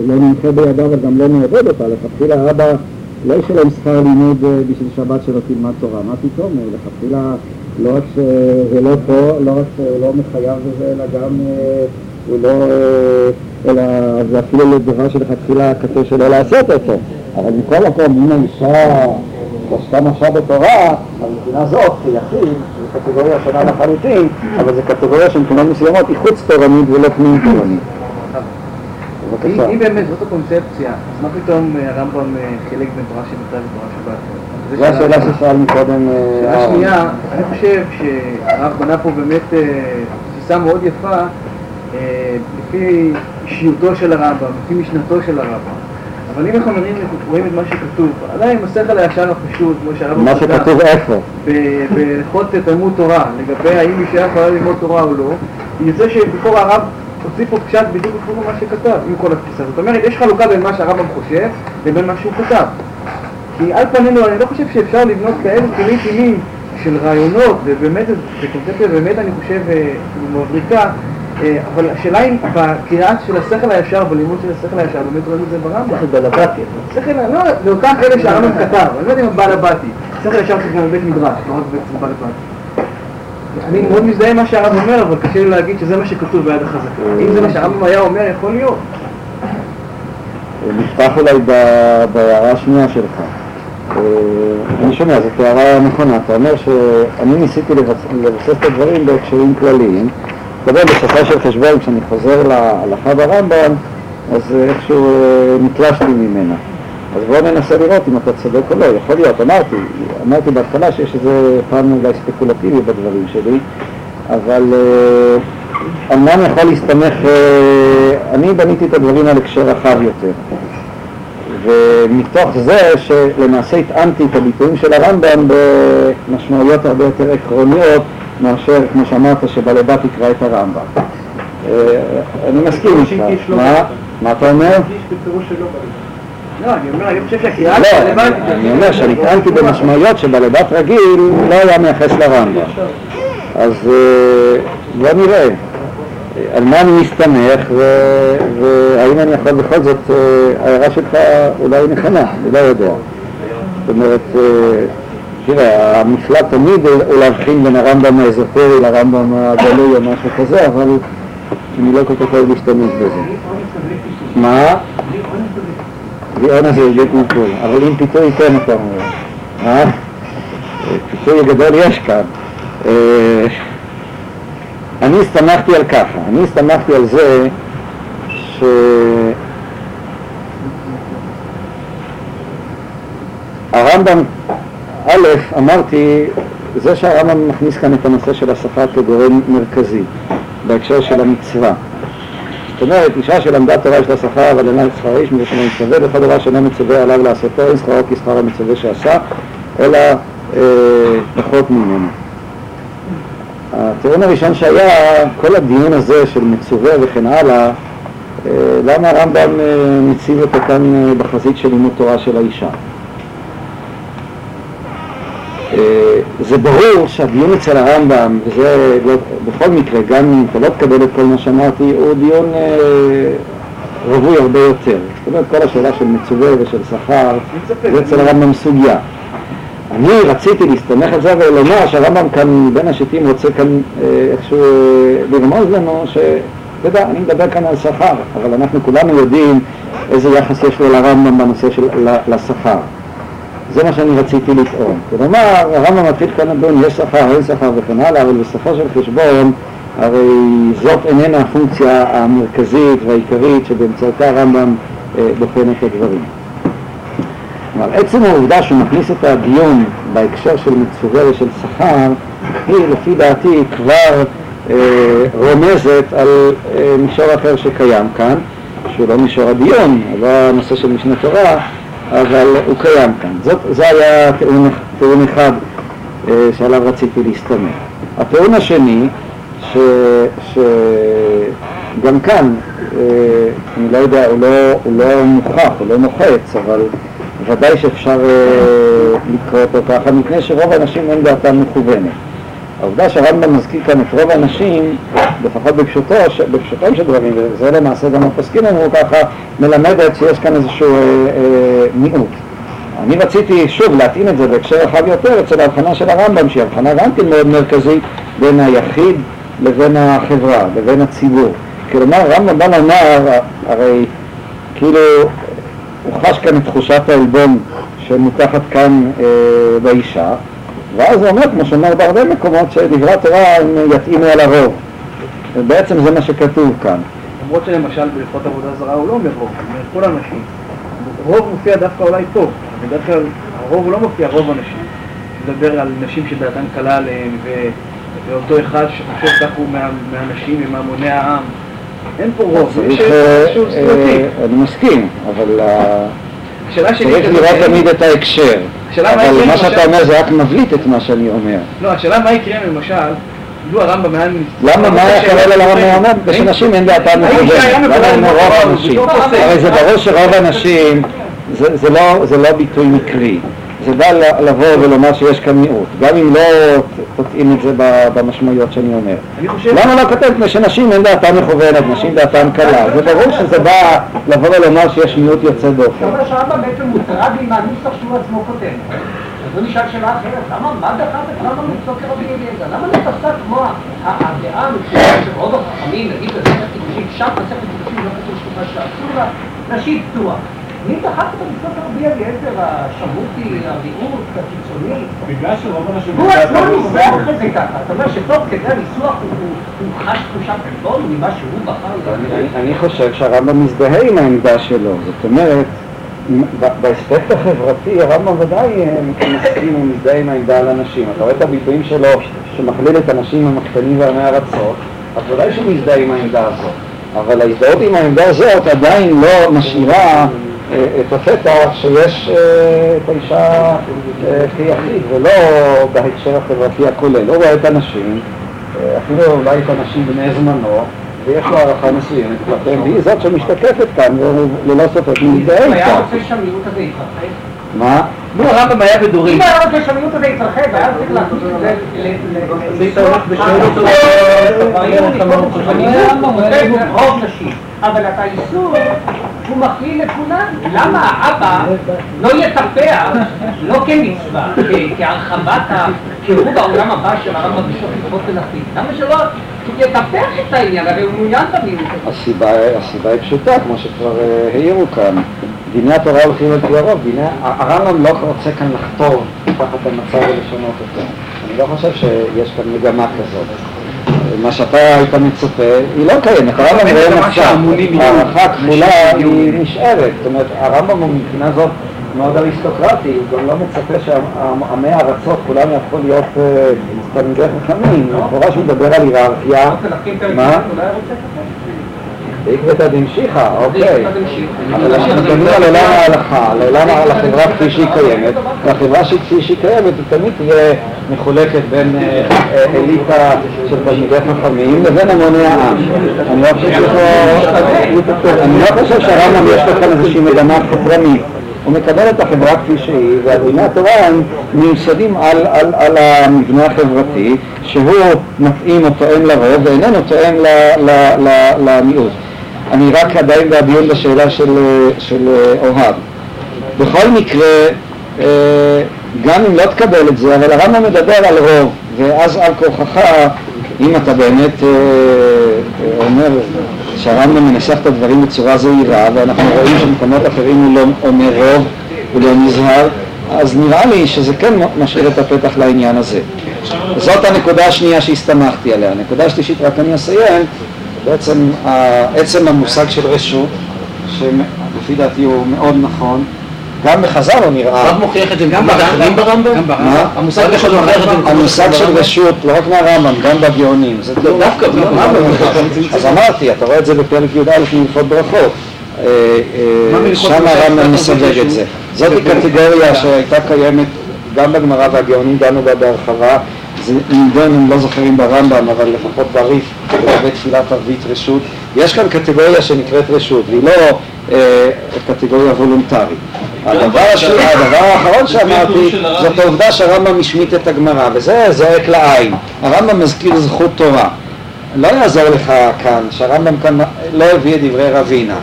לא ננחה בידה וגם לא נעודד אותה, לכתחילה האבא לא ישלם שכר לימוד אה, בשביל שבת שלא תלמד תורה, מה פתאום, לכתחילה לא רק שזה לא פה, לא רק שהוא לא מחויב בזה, אלא גם הוא לא, אלא זה אפילו לא דבר שלכתחילה כתוב שלא לעשות אותו, אבל מכל מקום, אם האישה עשתה משהו בתורה, המדינה זאת, כיחיד, זו קטגוריה שונה לחלוטין, אבל זו קטגוריה שמבחינות מסוימות היא חוץ תורנית ולא פנים תורנית. בבקשה. אם באמת זאת הקונספציה, אז מה פתאום אה, הרמב"ם אה, חילק בין תורה שבצד לתורה שבת? זו השאלה ששאל מקודם אה, שאלה. שנייה, אני חושב שהרב בנה פה באמת תפיסה מאוד יפה לפי אישיותו של הרמב"ם, לפי משנתו של הרמב"ם. אבל אם אנחנו רואים, את מה שכתוב, עדיין בשכל הישר הפשוט, כמו שהרמב"ם מה שכתוב איפה? בהלכות תלמוד תורה, לגבי האם אישה יכולה ללמוד תורה או לא, יוצא שבכל הרב הוציא פה פשט בדיוק בפורום מה שכתב, עם כל התפיסה. זאת אומרת, יש חלוקה בין מה שהרמב"ם חושב לבין מה שהוא כתב. כי על פנינו, אני לא חושב שאפשר לבנות כאלו כלים תמימים של רעיונות, ובאמת, בקונספציה באמת, אני חושב, אה, מבריקה, אבל השאלה אם בקריאה של השכל הישר, בלימוד של השכל הישר, באמת רואים את זה ברמב"ם. זה בלבטי. שכל, לא, זה אותם אלה שהרמב"ם כתב, אני לא יודע אם הבעל הבתי. שכל ישר זה גם בית מדרש, לא רק הבתי. אני מאוד מזדהה עם מה שהרב אומר, אבל קשה לי להגיד שזה מה שכתוב ביד החזקה. אם זה מה שהרמב"ם היה אומר, יכול להיות. נפתח אולי בהערה השנייה שלך. אה, אני שומע, זאת הערה נכונה. אתה אומר שאני ניסיתי לבס- לבסס את הדברים בהקשרים כלליים. אתה בשפה של חשבון, כשאני חוזר להלכה ברמב"ם, אז איכשהו אה, נתלשתי ממנה. אז בואו ננסה לראות אם אתה צודק או לא. יכול להיות, אמרתי, אמרתי בהתחלה שיש איזה פן אולי ספקולטיבי בדברים שלי, אבל אה, אני יכול להסתמך, אה, אני בניתי את הדברים על הקשר רחב יותר. ומתוך זה שלמעשה התאמתי את הביטויים של הרמב"ם במשמעויות הרבה יותר עקרוניות מאשר, כמו שאמרת, שבלבת יקרא את הרמב"ם. אה, אני מסכים איתך. מה? מה אתה אומר? לא, אני אומר, אני חושב שהקריאה לא. אני אומר שנטענתי במשמעויות שבלבת רגיל לא היה מייחס לרמב"ם. אז אה, בוא נראה על מה אני מסתמך והאם אני יכול בכל זאת, אה, ההערה שלך אולי נכונה, אני לא יודע. זאת אומרת, אה, תראה, המפלט תמיד הוא להבחין בין הרמב"ם האזוטרי לרמב"ם הגלוי או משהו כזה, אבל אני לא כל כך אוהב להשתמש בזה. מה? אונס זה בלי קלקול, אבל עם פיתוי כן אתה אומר. אה? פיתוי גדול יש כאן. אה, אני הסתמכתי על ככה, אני הסתמכתי על זה ש... הרמב"ם, א', אמרתי, זה שהרמב"ם מכניס כאן את הנושא של השפה כגורם מרכזי בהקשר של המצווה. זאת אומרת, אישה שלמדה תורה של השפה אבל אינה שכר איש מפני מצווה, וכל דבר שאינו מצווה עליו לעשותו, אין שכרו כשכר המצווה שעשה, אלא אה, פחות ממנו. הטיעון הראשון שהיה, כל הדיון הזה של מצווה וכן הלאה, אה, למה הרמב"ם אה, מציב אותו כאן אה, בחזית של לימוד תורה של האישה? אה, זה ברור שהדיון אצל הרמב"ם, וזה לא, בכל מקרה, גם אם אתה לא תקבל את כל מה שאמרתי, הוא דיון אה, רווי הרבה יותר. זאת אומרת, כל השאלה של מצווה ושל שכר, זה אצל הרמב"ם סוגיה. אני רציתי להסתמך על זה ולומר שהרמב"ם כאן, בין השיטים, רוצה כאן אה, איכשהו לרמוז לנו ש... אתה יודע, אני מדבר כאן על שכר, אבל אנחנו כולנו יודעים איזה יחס יש לו לרמב"ם בנושא של לשכר. זה מה שאני רציתי לטעון. כלומר, הרמב"ם מתחיל כאן לדון, יש שכר, אין שכר וכן הלאה, אבל בסופו של חשבון, הרי זאת איננה הפונקציה המרכזית והעיקרית שבאמצעותה הרמב"ם אה, בוחן את הדברים. כלומר, עצם העובדה שהוא מכניס את הדיון בהקשר של מצווה ושל שכר, היא לפי דעתי כבר אה, רומזת על אה, מישור אחר שקיים כאן, שהוא לא מישור הדיון, לא הנושא של משנה תורה, אבל הוא קיים כאן. זאת, זה היה טיעון, טיעון אחד אה, שעליו רציתי להסתמך. הטיעון השני, ש, שגם כאן, אה, אני לא יודע, הוא לא, הוא לא מוכח, הוא לא מוחץ, אבל ודאי שאפשר אה, לקרוא אותו ככה, מפני שרוב האנשים אין דעתם מכוונת. העובדה שהרמב"ם מזכיר כאן את רוב האנשים, לפחות בפשוטו, ש... בפשוטם של דברים, וזה למעשה גם הפוסקים אמרו ככה, מלמדת שיש כאן איזשהו אה, אה, מיעוט. אני רציתי שוב להתאים את זה בהקשר רחב יותר אצל ההבחנה של הרמב"ם, שהיא הבחנה גם כן מאוד מרכזית בין היחיד לבין החברה, לבין הציבור. כלומר, הרמב"ם בא לומר, הרי כאילו הוא חש כאן את תחושת העלבון שמותחת כאן אה, באישה, ואז הוא אומר, כמו שאומר בהרבה מקומות, שדברי התורה הם יתאימו על הרוב. ובעצם זה מה שכתוב כאן. למרות שלמשל בהלכות עבודה זרה הוא לא אומר רוב, הוא אומר כל הנשים. רוב מופיע דווקא אולי טוב, בדרך כלל הרוב הוא לא מופיע רוב הנשים. מדבר על נשים שדעתן קלה עליהן, ו... ואותו אחד שחושב כך הוא מה... מהנשים ומהמוני העם. אין פה רוב, איזשהו אה, סביבתי. אני מסכים, אבל אה, צריך היא לראות תמיד את ההקשר. השאלה אבל מה שאתה אומר זה רק מבליט את מה שאני אומר. לא, השאלה מה יקרה למשל, לו הרמב"ם היה... למה, מה היה קורה לרמב"ם אומר? בשנשים אין דעתם מכוונת. למה אומר רוב האנשים? הרי זה ברור שרוב האנשים, לא- זה לא ביטוי מקרי. זה בא לבוא ולומר שיש כאן מיעוט, גם אם לא תתאים את זה במשמעויות שאני אומר. חושב... למה לא כותב מפני שנשים אין דעתן מכוונת, נשים דעתן קלה? זה ברור שזה בא לבוא ולומר שיש מיעוט יוצא אתה דופן. אומר שהרמב"ם בעצם מוטרד עם הנוסח שהוא עצמו כותב. אז בוא נשאל שאלה אחרת, למה, מה דחף את רמב"ם לפסוק כרבי אליעזר? למה לא פסק כמו הדעה המקצועית של רוב החכמים, נגיד במסכת קידושין, שם מסכת קידושין לא כתוב שמה שאסור לה, נשית פתוח. מי דחף את לפסוק כרבי אליעזר, השמוטי, המיעוט, הקיצוני? בגלל שרוב האנשים... הוא עצמו ניסח את זה ככה, אתה אומר שתוך כדי הניסוח הוא- חש תחושת עלבון ממה שהוא בחר אני- חושב שהרמב"ם מזדהה עם העמדה שלו, זאת אומרת, באספקט החברתי הרמב"ם ודאי אה, מסכים ומזדהה עם העמדה על הנשים. אתה רואה את הביטויים שלו שמכליל את הנשים המקטנים והמארצות, אז ודאי שהוא מזדהה עם העמדה הזאת. אבל ההזדהות עם העמדה הזאת עדיין לא משאירה את הפתח שיש אה, את האישה אה, כיחיד, ולא בהקשר החברתי הכולל. הוא רואה את הנשים, אה, אפילו אולי את הנשים בני זמנו, ויש לו הערכה מסוימת כלפיהם, והיא זאת שמשתקפת כאן, וללא ספק הוא מזדהה הוא היה איתה. רוצה שהמיעוט הזה יתרחב? מה? לו הרמב"ם היה בדורי, אם היה רוצה שהמיעוט הזה יתרחב, היה צריך לעשות את זה ל- ל- היית הולך ושואל אותו, הרמב"ם כותב רוב נשים, אבל את האיסור הוא מכליל לכולם. למה האבא לא יטפח, לא כמצווה, כהרחבת הקירוב בעולם הבא של הרמב"ם בשוק יתרות ונפיל? למה שלא יטפח את העניין? הרי הוא מעוניין במיעוט הסיבה היא פשוטה, כמו שכבר אה, העירו כאן. דיני התורה הולכים על פי הרוב. דיני, הרמב"ם לא רוצה כאן לחתור תחת המצב ולשנות אותו. אני לא חושב שיש כאן מגמה כזאת. מה שאתה היית מצפה, היא לא קיימת. הרמב"ם רואה מצב. הערכה כפולה היא. נשארת. זאת אומרת, הרמב"ם הוא מבחינה זאת מאוד אריסטוקרטי, הוא גם לא מצפה שעמי הארצות כולם יהפכו להיות אה, תלמידי חכמים. במפורש הוא מדבר על היררכיה. מה? בעקבתא דמשיחא, אוקיי. אבל אנחנו מדברים על עולם ההלכה, על עולם החברה כפי שהיא קיימת, והחברה כפי שהיא קיימת היא תמיד תהיה מחולקת בין אה, אה, אליטה של תלמידי חכמים לבין המוני העם. אני לא חושב שפה, אני לא חושב שהרמב"ם יש לו כאן איזושהי מגמה חתרנית. הוא מקבל את החברה כפי שהיא, והדיני התורה הם מיוסדים על, על, על המבנה החברתי, שהוא מתאים או תואם לרוב ואיננו תואם ל, למיעוט. אני רק עדיין בדיון בשאלה של, של אוהד. בכל מקרה, אה, גם אם לא תקבל את זה, אבל הרמב"ם מדבר על רוב, ואז על כורחך, אם אתה באמת אה, אה, אומר שהרמב"ם מנסח את הדברים בצורה זהירה, ואנחנו רואים שבמקומות אחרים הוא לא אומר רוב, הוא לא נזהר, אז נראה לי שזה כן משאיר את הפתח לעניין הזה. זאת הנקודה השנייה שהסתמכתי עליה. הנקודה השלישית, רק אני אסיים, בעצם עצם המושג של רשות, שלפי דעתי הוא מאוד נכון, גם בחז"ל הוא נראה. הרב מוכיח את זה אחרים ברמב"ם? את זה במקומות המושג של ברמב"ם? רשות, לא רק מהרמב"ם, גם בגאונים. זה לא, דווקא ברמב"ם. אז אמרתי, אתה רואה את זה בפרק י"א מהלכות ברכות. אה, אה, שם? הרמב"ם מסווג את זה. זאת קטגוריה שהייתה קיימת גם בגמרא והגאונים דנו בה בהרחבה. זה נידון, אם לא זוכרים ברמב"ם, אבל לפחות בריף, לגבי תפילת ערבית רשות. יש כאן קטגוריה שנקראת רשות, והיא לא אה, קטגוריה וולונטרית. הדבר, השני, הדבר האחרון שאמרתי, זאת העובדה שהרמב"ם השמיט את הגמרא, וזה זועק לעין. הרמב"ם מזכיר זכות תורה. לא יעזור לך כאן, שהרמב"ם כאן לא הביא את דברי רבינה.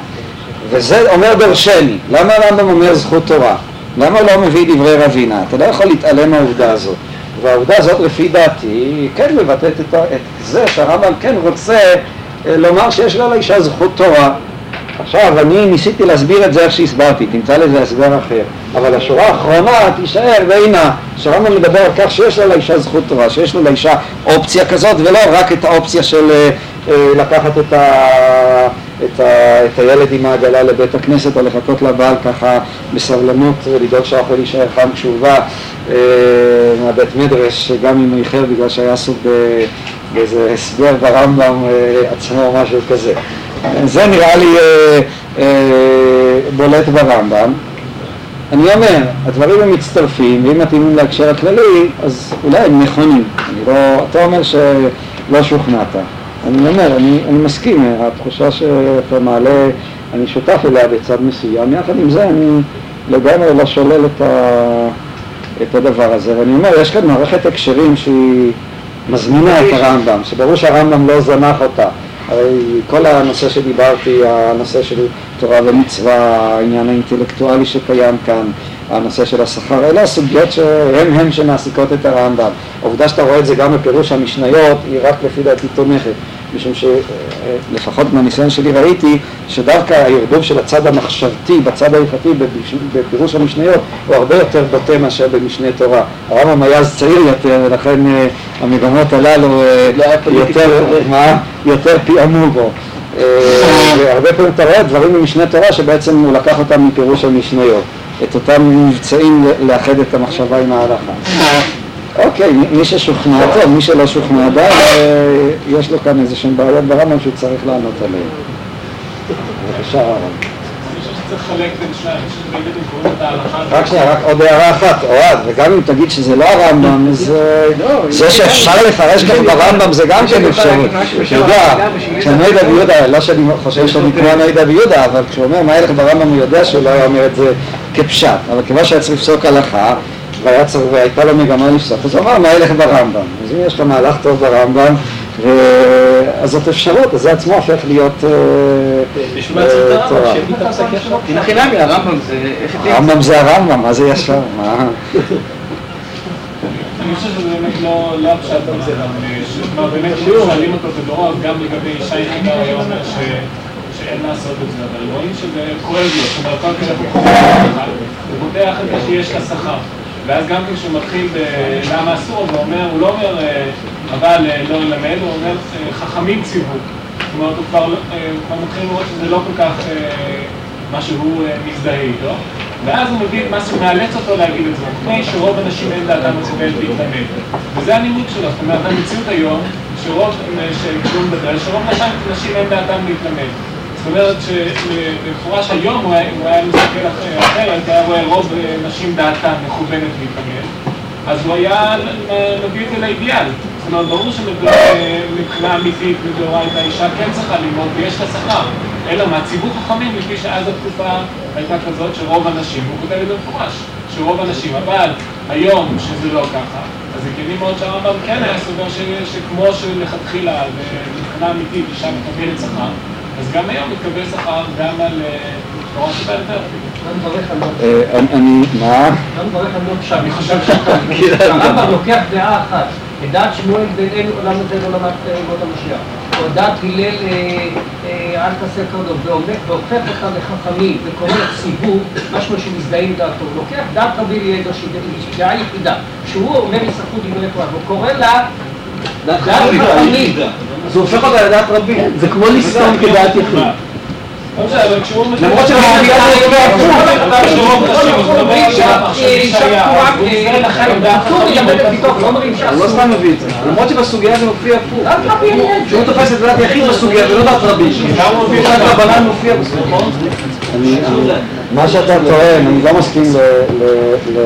וזה אומר דרשני. למה הרמב"ם אומר זכות תורה? למה הוא לא מביא דברי רבינה? אתה לא יכול להתעלם מהעובדה הזאת. והעובדה הזאת לפי דעתי כן מבטאת את, את זה שהרמב"ם כן רוצה אה, לומר שיש לה לאישה זכות תורה. עכשיו, אני ניסיתי להסביר את זה איך שהסברתי, תמצא לזה הסבר אחר. אבל השורה האחרונה תישאר, והנה, שהרמב"ם מדבר על כך שיש לה לאישה זכות תורה, שיש לה לאישה אופציה כזאת, ולא רק את האופציה של אה, אה, לקחת את, ה, את, ה, את הילד עם העגלה לבית הכנסת, או לחכות לבעל ככה בסבלנות ולדאוג שהאוכל יישאר חם כשהוא בא אה, מהבית מדרש, גם אם הוא איחר בגלל שהיה עסוק באיזה הסבר ברמב"ם אה, עצמו או משהו כזה. זה נראה לי אה, אה, בולט ברמב"ם. אני אומר, הדברים הם מצטרפים, ואם מתאימים להקשר הכללי, אז אולי הם נכונים. אני לא, אתה אומר שלא שוכנעת. אני אומר, אני, אני מסכים, התחושה שאתה מעלה, אני שותף אליה בצד מסוים. יחד עם זה אני לגמרי לא שולל את, ה, את הדבר הזה. ואני אומר, יש כאן מערכת הקשרים שהיא מזמינה את הרמב"ם, שברור שהרמב"ם לא זנח אותה. הרי כל הנושא שדיברתי, הנושא של תורה ומצווה, העניין האינטלקטואלי שקיים כאן, הנושא של השכר, אלה הסוגיות שהן הן שמעסיקות את הרמב"ם. העובדה שאתה רואה את זה גם בפירוש המשניות, היא רק לפי דעתי תומכת, משום שלפחות מהניסיון שלי ראיתי שדווקא הערבוב של הצד המחשבתי בצד ההלכתי בפירוש המשניות הוא הרבה יותר בוטה מאשר במשנה תורה. הרמב"ם היה אז צעיר יותר ולכן אה, המגמות הללו אה, יותר, מה? יותר פיעמו בו. אה, והרבה פעמים אתה רואה דברים במשנה תורה שבעצם הוא לקח אותם מפירוש המשניות, את אותם מבצעים לאחד את המחשבה עם ההלכה. אוקיי, מי- ששוכנע טוב, מי שלא שוכנע די, אה, יש לו כאן איזה שהן בעיות ברמב"ם שהוא צריך לענות עליהן. בבקשה, הרב. אני אני. רק שנייה, רק עוד הערה אחת, אוהד, וגם אם תגיד שזה לא הרמב"ם, אז אה, זה שאפשר לפרש כך ברמב"ם זה גם כן אפשרות. אתה יודע, כשנוידא ביהודה, לא שאני חושב שאני כמו נוידא ביהודה, אבל כשהוא אומר מה ילך ברמב"ם הוא יודע שהוא לא היה אומר את זה כפשט, אבל כיוון שהיה צריך לפסוק הלכה, והיה צריך- והייתה לו מגמה לפסוק, אז הוא אמר מה ילך ברמב"ם. אז אם יש לך מהלך טוב ברמב"ם, ו- אז זאת אפשרות, אז זה עצמו הופך להיות אה, אה, תורה. הרמב"ם? שיביא את הפסקי עכשיו. הנה חינמי, הרמב"ם זה... הרמב"ם זה הרמב"ם, מה זה ישר? מה? אני חושב שזה באמת לא לא הפשט בזה, כלומר באמת שואלים אותו בדורות, גם לגבי אישה יחידה היום ש- שאין לעשות את זה, אבל רואים שזה כואב לו, כל כלב הוא חוזר הוא פותח את זה שיש לה שכר. ואז גם כשהוא מתחיל בלמה אסור, הוא אומר, הוא לא אומר אה, אבל אה, לא ללמד, הוא אומר אה, חכמים ציוו. זאת אומרת, הוא כבר מתחיל לראות שזה לא כל כך מה שהוא מזדהה איתו. ואז הוא מביא את מה שמאלץ אותו להגיד את זה, מפני שרוב הנשים אין דעתם מצווה להתלמד. וזה הנימוק שלו, זאת אומרת, המציאות היום, שרוב, שרוב נשים אין דעתם להתלמד. זאת אומרת שבמפורש היום הוא היה, מסתכל אחר- אחרת, היה רואה רוב אה, נשים דעתן מכוונת להתלמד, אז הוא היה מביא את זה לאידיאל. זאת אומרת, ברור שמבחינה אמיתית מדאורייתא האישה כן צריכה ללמוד ויש לה שכר. אלא מה, ציוו חכמים, לפי שאז התקופה הייתה כזאת שרוב הנשים, הוא כותב את זה במפורש, שרוב הנשים, אבל היום שזה לא ככה, אז הגיוני מאוד שהרמב"ם כן היה סובר שכמו שלכתחילה, מבחינה אמיתית, אישה מקבלת שכר, אז גם היום מתקבל שכר גם על אה, תורה שבעל פה. לא- אה, אני- מה? אני מברך על לא פשט. אני חושב הרמב"ם לוקח דעה אחת, את דעת שמואל בין אין עולם הזה לעולמת ימות המשיח, או דעת הלל אה, אל תעשה כרדו, והופך אותה לחכמים וקורא ציבור, משהו שמזדהה עם דעתו, לוקח דעת רבי אליעזר שהיא דעה יחידה, שהוא אומר יספרו דברי תורה, והוא קורא לה דעת חכמים. זה הופך אותה לדעת רבים. זה כמו לסתום כדעת יחיד. למרות אומר הפוך. נשים, הוא אז הוא אישה לא אומרים הוא לא סתם מביא את זה. למרות שבסוגיה זה מופיע הפוך. רבי. שהוא תופס את דעת יחיד בסוגיה ולא דעת רבים. דעת רבנן מופיע בסוגיה. אני, אני, מה שאתה טוען, אני לא מסכים ל, ל, ל,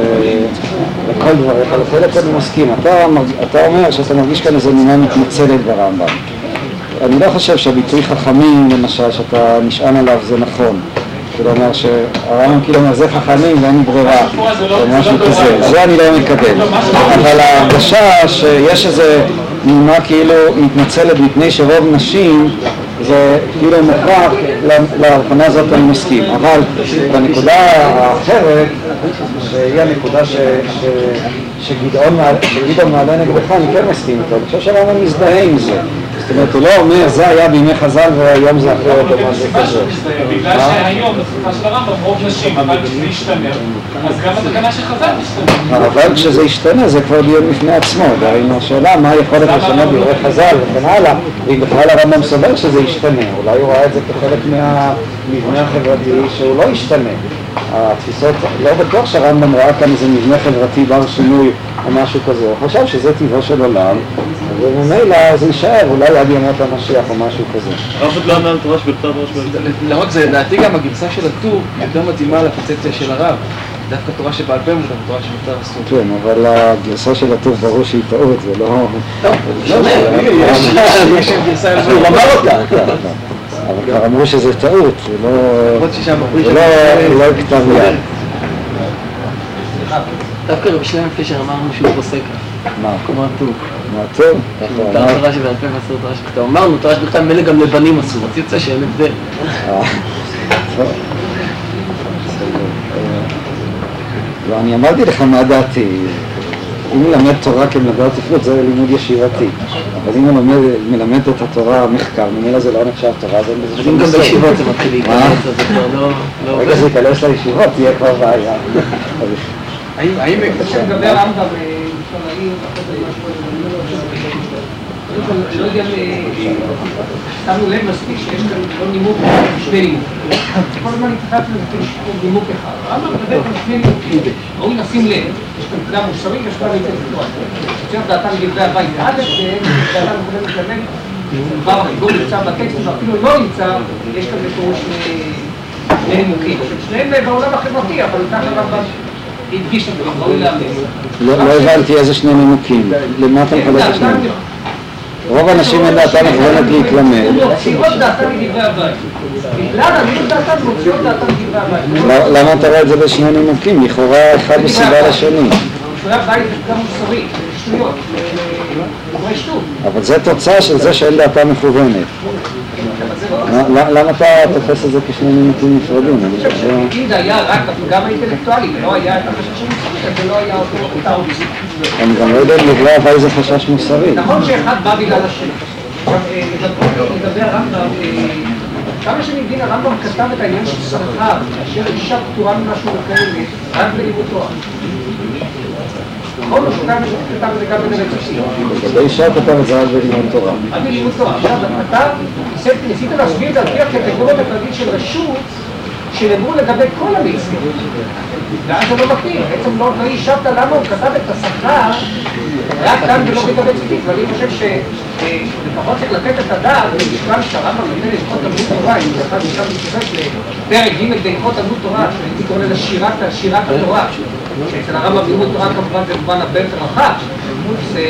לכל דבריך, לחלק אני מסכים. אתה, אומר שאתה מרגיש כאן איזו נימה מתנצלת ברמב"ם. אני לא חושב שהביטוי חכמים, למשל, שאתה נשען עליו, זה נכון. כלומר שהרמב"ם כאילו אומר, זה חכמים ואין ברירה, או משהו כזה, זה אני לא מקבל. אבל ההרגשה שיש איזה נימה כאילו מתנצלת מפני שרוב נשים זה כאילו מוכרח, להבחנה הזאת אני מסכים. אבל בנקודה האחרת, שהיא הנקודה ש- ש- שגדעון מעלה- שגדעון מעלה נגדך, אני כן מסכים איתו. אני חושב שהרמב"ם מזדהה עם זה. זאת אומרת, הוא לא אומר, זה היה בימי חז"ל והיום זה אחרת או משהו כזה. בגלל שהיום, בתקופה של הרמב"ם, רוב נשים, אבל כשזה ישתנה, אז גם התקנה של חז"ל תשתנה. אבל כשזה ישתנה זה כבר דיון בפני עצמו, דהיינו השאלה מה היכולת לשנות דברי חז"ל וכן הלאה, אם בכלל הרמב"ם סובר שזה ישתנה, אולי הוא ראה את זה כחלק מהמבנה החברתי שהוא לא ישתנה. התפיסות, לא בטוח שהרמב"ם ראה כאן איזה מבנה חברתי בר שינוי או משהו כזה, הוא חשב שזה טבעו של עולם, וממילא זה יישאר אולי עד ימות המשיח או משהו כזה. אף אחד לא אמר תורה שבכתב ראש בלתר. למרות זה, לדעתי גם הגרסה של הטור יותר מתאימה לקונספציה של הרב. דווקא תורה שבעל פה מותר, תורה שבכתב אסור. כן, אבל הגרסה של הטוב ברור שהיא טעות, זה לא... יש גרסה הוא. אמר אותה. אבל כבר אמרו שזה טעות, זה לא... למרות ששם אומרים זה לא- לא כתב יד. דווקא רבי שלמה פישר אמרנו שהוא פוסק מה? כמו הטור. מה טוב? מותר תורה שבעל פה ואסור תורה שבכתב. אמרנו תורה שבכתב מילא גם לבנים אסור, אז יוצא שאין הבדל. אה, לא, אני אמרתי לך מה דעתי. אם מלמד תורה כמלמד ספרות זה לימוד ישיבתי, אבל אם מלמד, מלמד את התורה מחקר, ממילא זה לא נחשב תורה, בזה אז שום אם גם. בישיבות זה מתחיל מה? להיכנס, אז זה כבר לא... לא ברגע שזה ייכנס לישיבות תהיה כבר בעיה. האם, האם... לגבי הרמב"ם, אה, אפשר להעיר, אחרי זה משהו, אני לא חושב כל, אני לא יודע אם אה, שמנו לב מספיק שיש כאן לא נימוק, שני נימוקים. כל הזמן לזה כאילו נימוק אחד. הרמב"ם מדבר על שני נימוקים. ראוי לשים לב, יש כאן פקודה מוסרית ויש כאן אינטלקטואלית. יוצר דעתם דברי הבית א', ודעתם קודמת לנגד. כבר לא נמצא בטקסט, ואפילו לא נמצא, יש כאן בפירוש שני שני נימוקים. שניהם בעולם החברתי, אבל ככה הרמב"ם הדגיש את זה, ראוי לאמץ. לא לא הבנתי איזה שני נימוקים. למה אתה מחלק את השניים? רוב האנשים אין דעתם מכוונת להתלמד. מוציאות דעתם מדברי הבית. בגלל עניות דעתם מוציאות דעתם מדברי הבית. לא- למה אתה רואה את זה בשני נימוקים? לכאורה אחד הוא סיבה לשני. דברי שטות. אבל זה תוצאה של זה שאין דעתה מכוונת. אבל לא... למה- אתה תופס את זה כשני נימוקים נפרדים? אני חושב זה היה רק הפגם האינטלקטואלי ולא היה את החשש המוסרי, זה לא היה אותו אותה אופציה. אני גם לא יודע אם לדברי הוואי זה חשש מוסרי. נכון שאחד בא בגלל השני. אה, לגבי- הרמב"ם, אה, כמה שאני מבין, הרמב"ם כתב את העניין של שכר, כאשר אישה פטורה ממשהו וכאלה, רק בלימוד תורה. נכון? הוא כתב כתב את זה גם בדרך כלל. לגבי אישה כתב את זה רק בלימוד תורה. רק בלימוד תורה. עכשיו, אתה ניסית- ניסית להסביר את זה על פי הקטגוריות הכללית של רשות, שנאמרו לגבי כל המצוות. ואז זה לא מתאים, בעצם לא לא השבת למה הוא כתב את השכר רק כאן ולא לגבי ציטוט, ואני חושב שלפחות צריך לתת את הדעת, במשקל שהרמב"ם נותן להלכות תלמוד תורה, אם זה אחד משם מתייחס לפרק ג' בהלכות תלמוד תורה, שהייתי קורא לזה שירת התורה, שאצל הרמב"ם לימוד תורה כמובן זה במובן הרבה יותר רחב, זה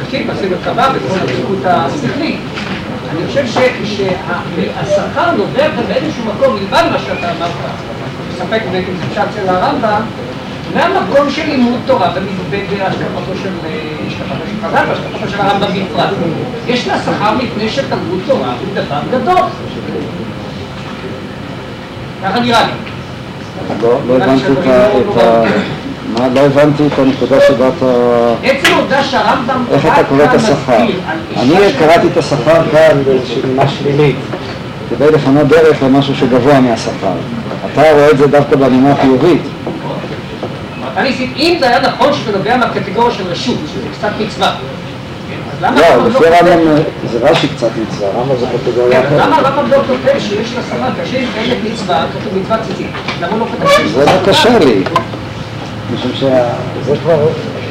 ערכי, מעשה מרכבה וכל הדקות השכלית. אני חושב שהשכר נובע כאן באיזשהו מקום, מלבד מה שאתה אמרת, ספק באמת אם זה פשט של הרמב"ם, מהמקום של לימוד תורה בהשקפתו של אה, של חז"ל והשקפתו של הרמב"ם בפרט. יש לה שכר מפני שתלמוד תורה הוא דבר גדול. ככה נראה לי. לא לא הבנתי את ה... מה, לא הבנתי את הנקודה שבה אתה... עצם העובדה שהרמב"ם איך אתה קורא את השכר? אני קראתי את השכר כאן באיזושהי נימה שלילית, כדי לפנות דרך למשהו שגבוה מהשכר. אתה רואה את זה דווקא בנימה חיובית. אם זה היה נכון שזה נובע מהקטגוריה של רשות, שזה קצת מצווה, לא, הרמב"ם לפי כותב- הרמב"ם זה רש"י קצת מצווה, רמב"ם זה קטגוריה כן, אחרת. למה הרמב"ם לא כותב שיש לה שכר, כאשר קיימת מצווה, כתוב מצווה ציצית, למה לא כותב זה לא? קשה לי, משום שזה כבר,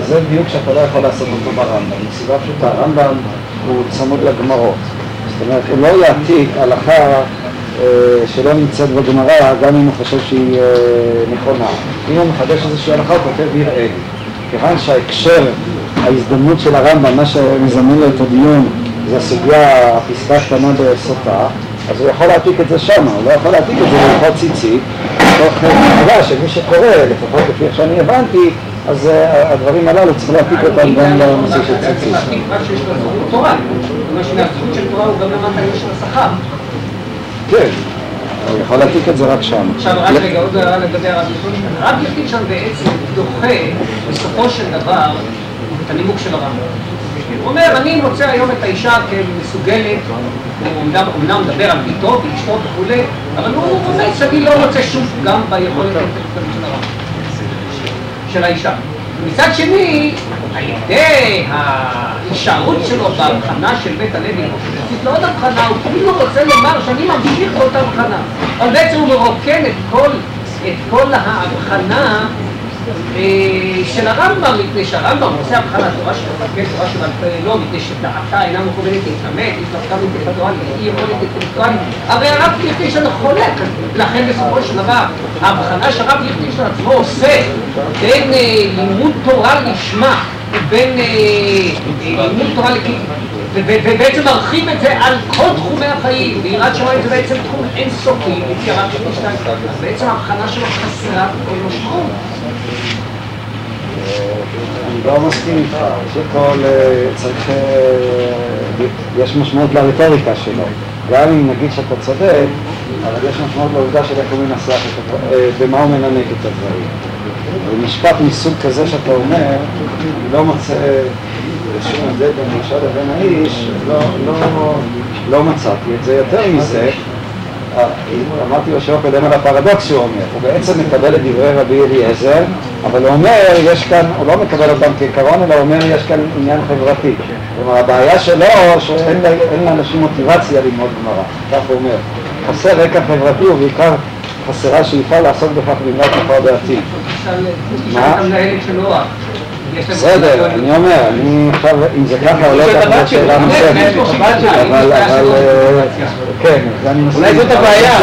זה דיוק שאתה לא יכול לעשות אותו ברמב"ם, מסיבה פשוטה, הרמב"ם הוא צמוד לגמרות, זאת אומרת, הוא לא יעתיק הלכה אה, שלא נמצאת בגמרא, גם אם הוא חושב שהיא אה, נכונה. אם הוא מחדש איזושהי הלכה, הוא כותב יראה לי. כיוון שההקשר, ההזדמנות של הרמב"ם, מה שמזמן לו את הדיון, זה הסוגיה, הפסקה הקטנה בסוטה, אז הוא יכול להעתיק את זה שם, הוא לא יכול להעתיק את זה להלכות ציצית, מתוך תקווה שמי שקורא, לפחות לפי איך שאני הבנתי, אז אה, הדברים הללו צריך להעתיק אותם גם לנושא של ציצית. רק שיש לה זכות תורה. אומרת שמהזכות של תורה הוא גם למטה יש לה שכר. כן, הוא יכול להעתיק את זה רק שם. עכשיו רק רגע, עוד הערה לגבי הרב ירקינשטיין. הרב ירקינשטיין בעצם דוחה בסופו של דבר את הנימוק של הרמב"ם. הוא אומר, אני מוצא היום את האישה כמסוגלת, הוא אומנם אומנם מדבר על ביתו ואשתו וכולי, אבל הוא אומר שאני לא מוצא שום פגם ביכולת האינטלקטואלית של הרמב"ם. של האישה. מצד שני, על ידי ההישארות שלו בהבחנה של בית הלוי, יחסית לעוד הבחנה, הוא כאילו רוצה לומר שאני ממשיך באותה הבחנה. אבל בעצם הוא מרוקן את כל, את כל ההבחנה של הרמב"ם, מפני שהרמב"ם עושה הבחנה תורה של מפקד, תורה של אלפי לא, מפני שדעתה אינה מכוונת להתעמת, יש לה גם אינטלקטואלית, אי יכולת אינטלקטואלית, הרי הרב ליכטנשטיין חולק, לכן בסופו של דבר ההבחנה שהרב ליכטנשטיין עצמו עושה בין אה, לימוד תורה לשמה ובין אה, אה, לימוד תורה ובעצם מרחיב את זה על כל תחומי החיים, ויראת שמיים זה בעצם תחום אינסופי, בעצם ההבחנה שלו חסרה כל משמעות. אני לא מסכים איתך, ראשית כל אה, צריך, אה, יש משמעות לרטוריקה שלו, גם אם נגיד שאתה צודק, אבל יש משמעות לעובדה של איך הוא מנסח את הדברים, אה, במה הוא מנמק את הדברים. ומשפט מסוג כזה שאתה אומר, אני לא מוצא שום הבדל בין האישה לבין האיש, לא, לא, לא מצאתי את זה. יותר מזה, אמרתי בשיעור הקודם על הפרדוקס שהוא אומר, הוא בעצם מקבל את דברי רבי אליעזר, אבל הוא אומר, יש כאן, הוא לא מקבל אותם כעיקרון, אלא הוא אומר, יש כאן עניין חברתי. כלומר, הבעיה שלו, שאין לאנשים מוטיבציה ללמוד גמרא, כך הוא אומר. חסר רקע חברתי ובעיקר חסרה שאיפה לעסוק בכך במלאת תופעה בעתיד. מה? בסדר. אני אומר, אני עכשיו, אם זה ככה לא ככה, זו שאלה נוספת. אבל. כן. אולי זאת הבעיה.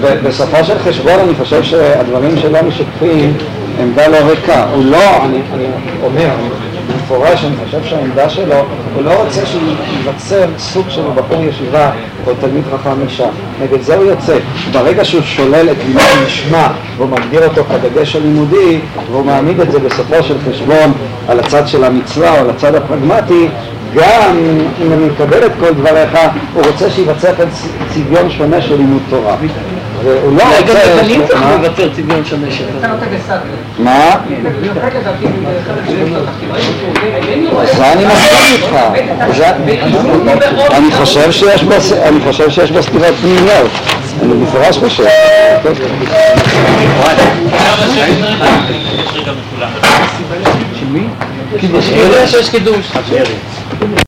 ובסופו של חשבון אני חושב שהדברים שלא משקפים עמדה לא ריקה. הוא לא, אני אני אומר, במפורש, אני חושב שהעמדה שלו, הוא לא רוצה שייווצר סוג של בחור ישיבה או תלמיד חכם אישה. נגד זה הוא יוצא. ברגע שהוא שולל את לימוד נשמע והוא מגדיר אותו כדגש הלימודי והוא מעמיד את זה בסופו של חשבון על הצד של המצווה או על הצד הפרגמטי, גם אם אני מקבל את כל דבריך, הוא רוצה שייווצר כאן צביון שונה של לימוד תורה. והוא לא אולי גם רוצה... לבנים ש- צריך? להיווצר צביון שונה של... אתה נותן בסדר. מה? זה אני מסכים איתך. אני חושב שיש בו, אני חושב שיש בו סתירות פנימיות. אני במפורש חושב. כי יש שיש קידוש.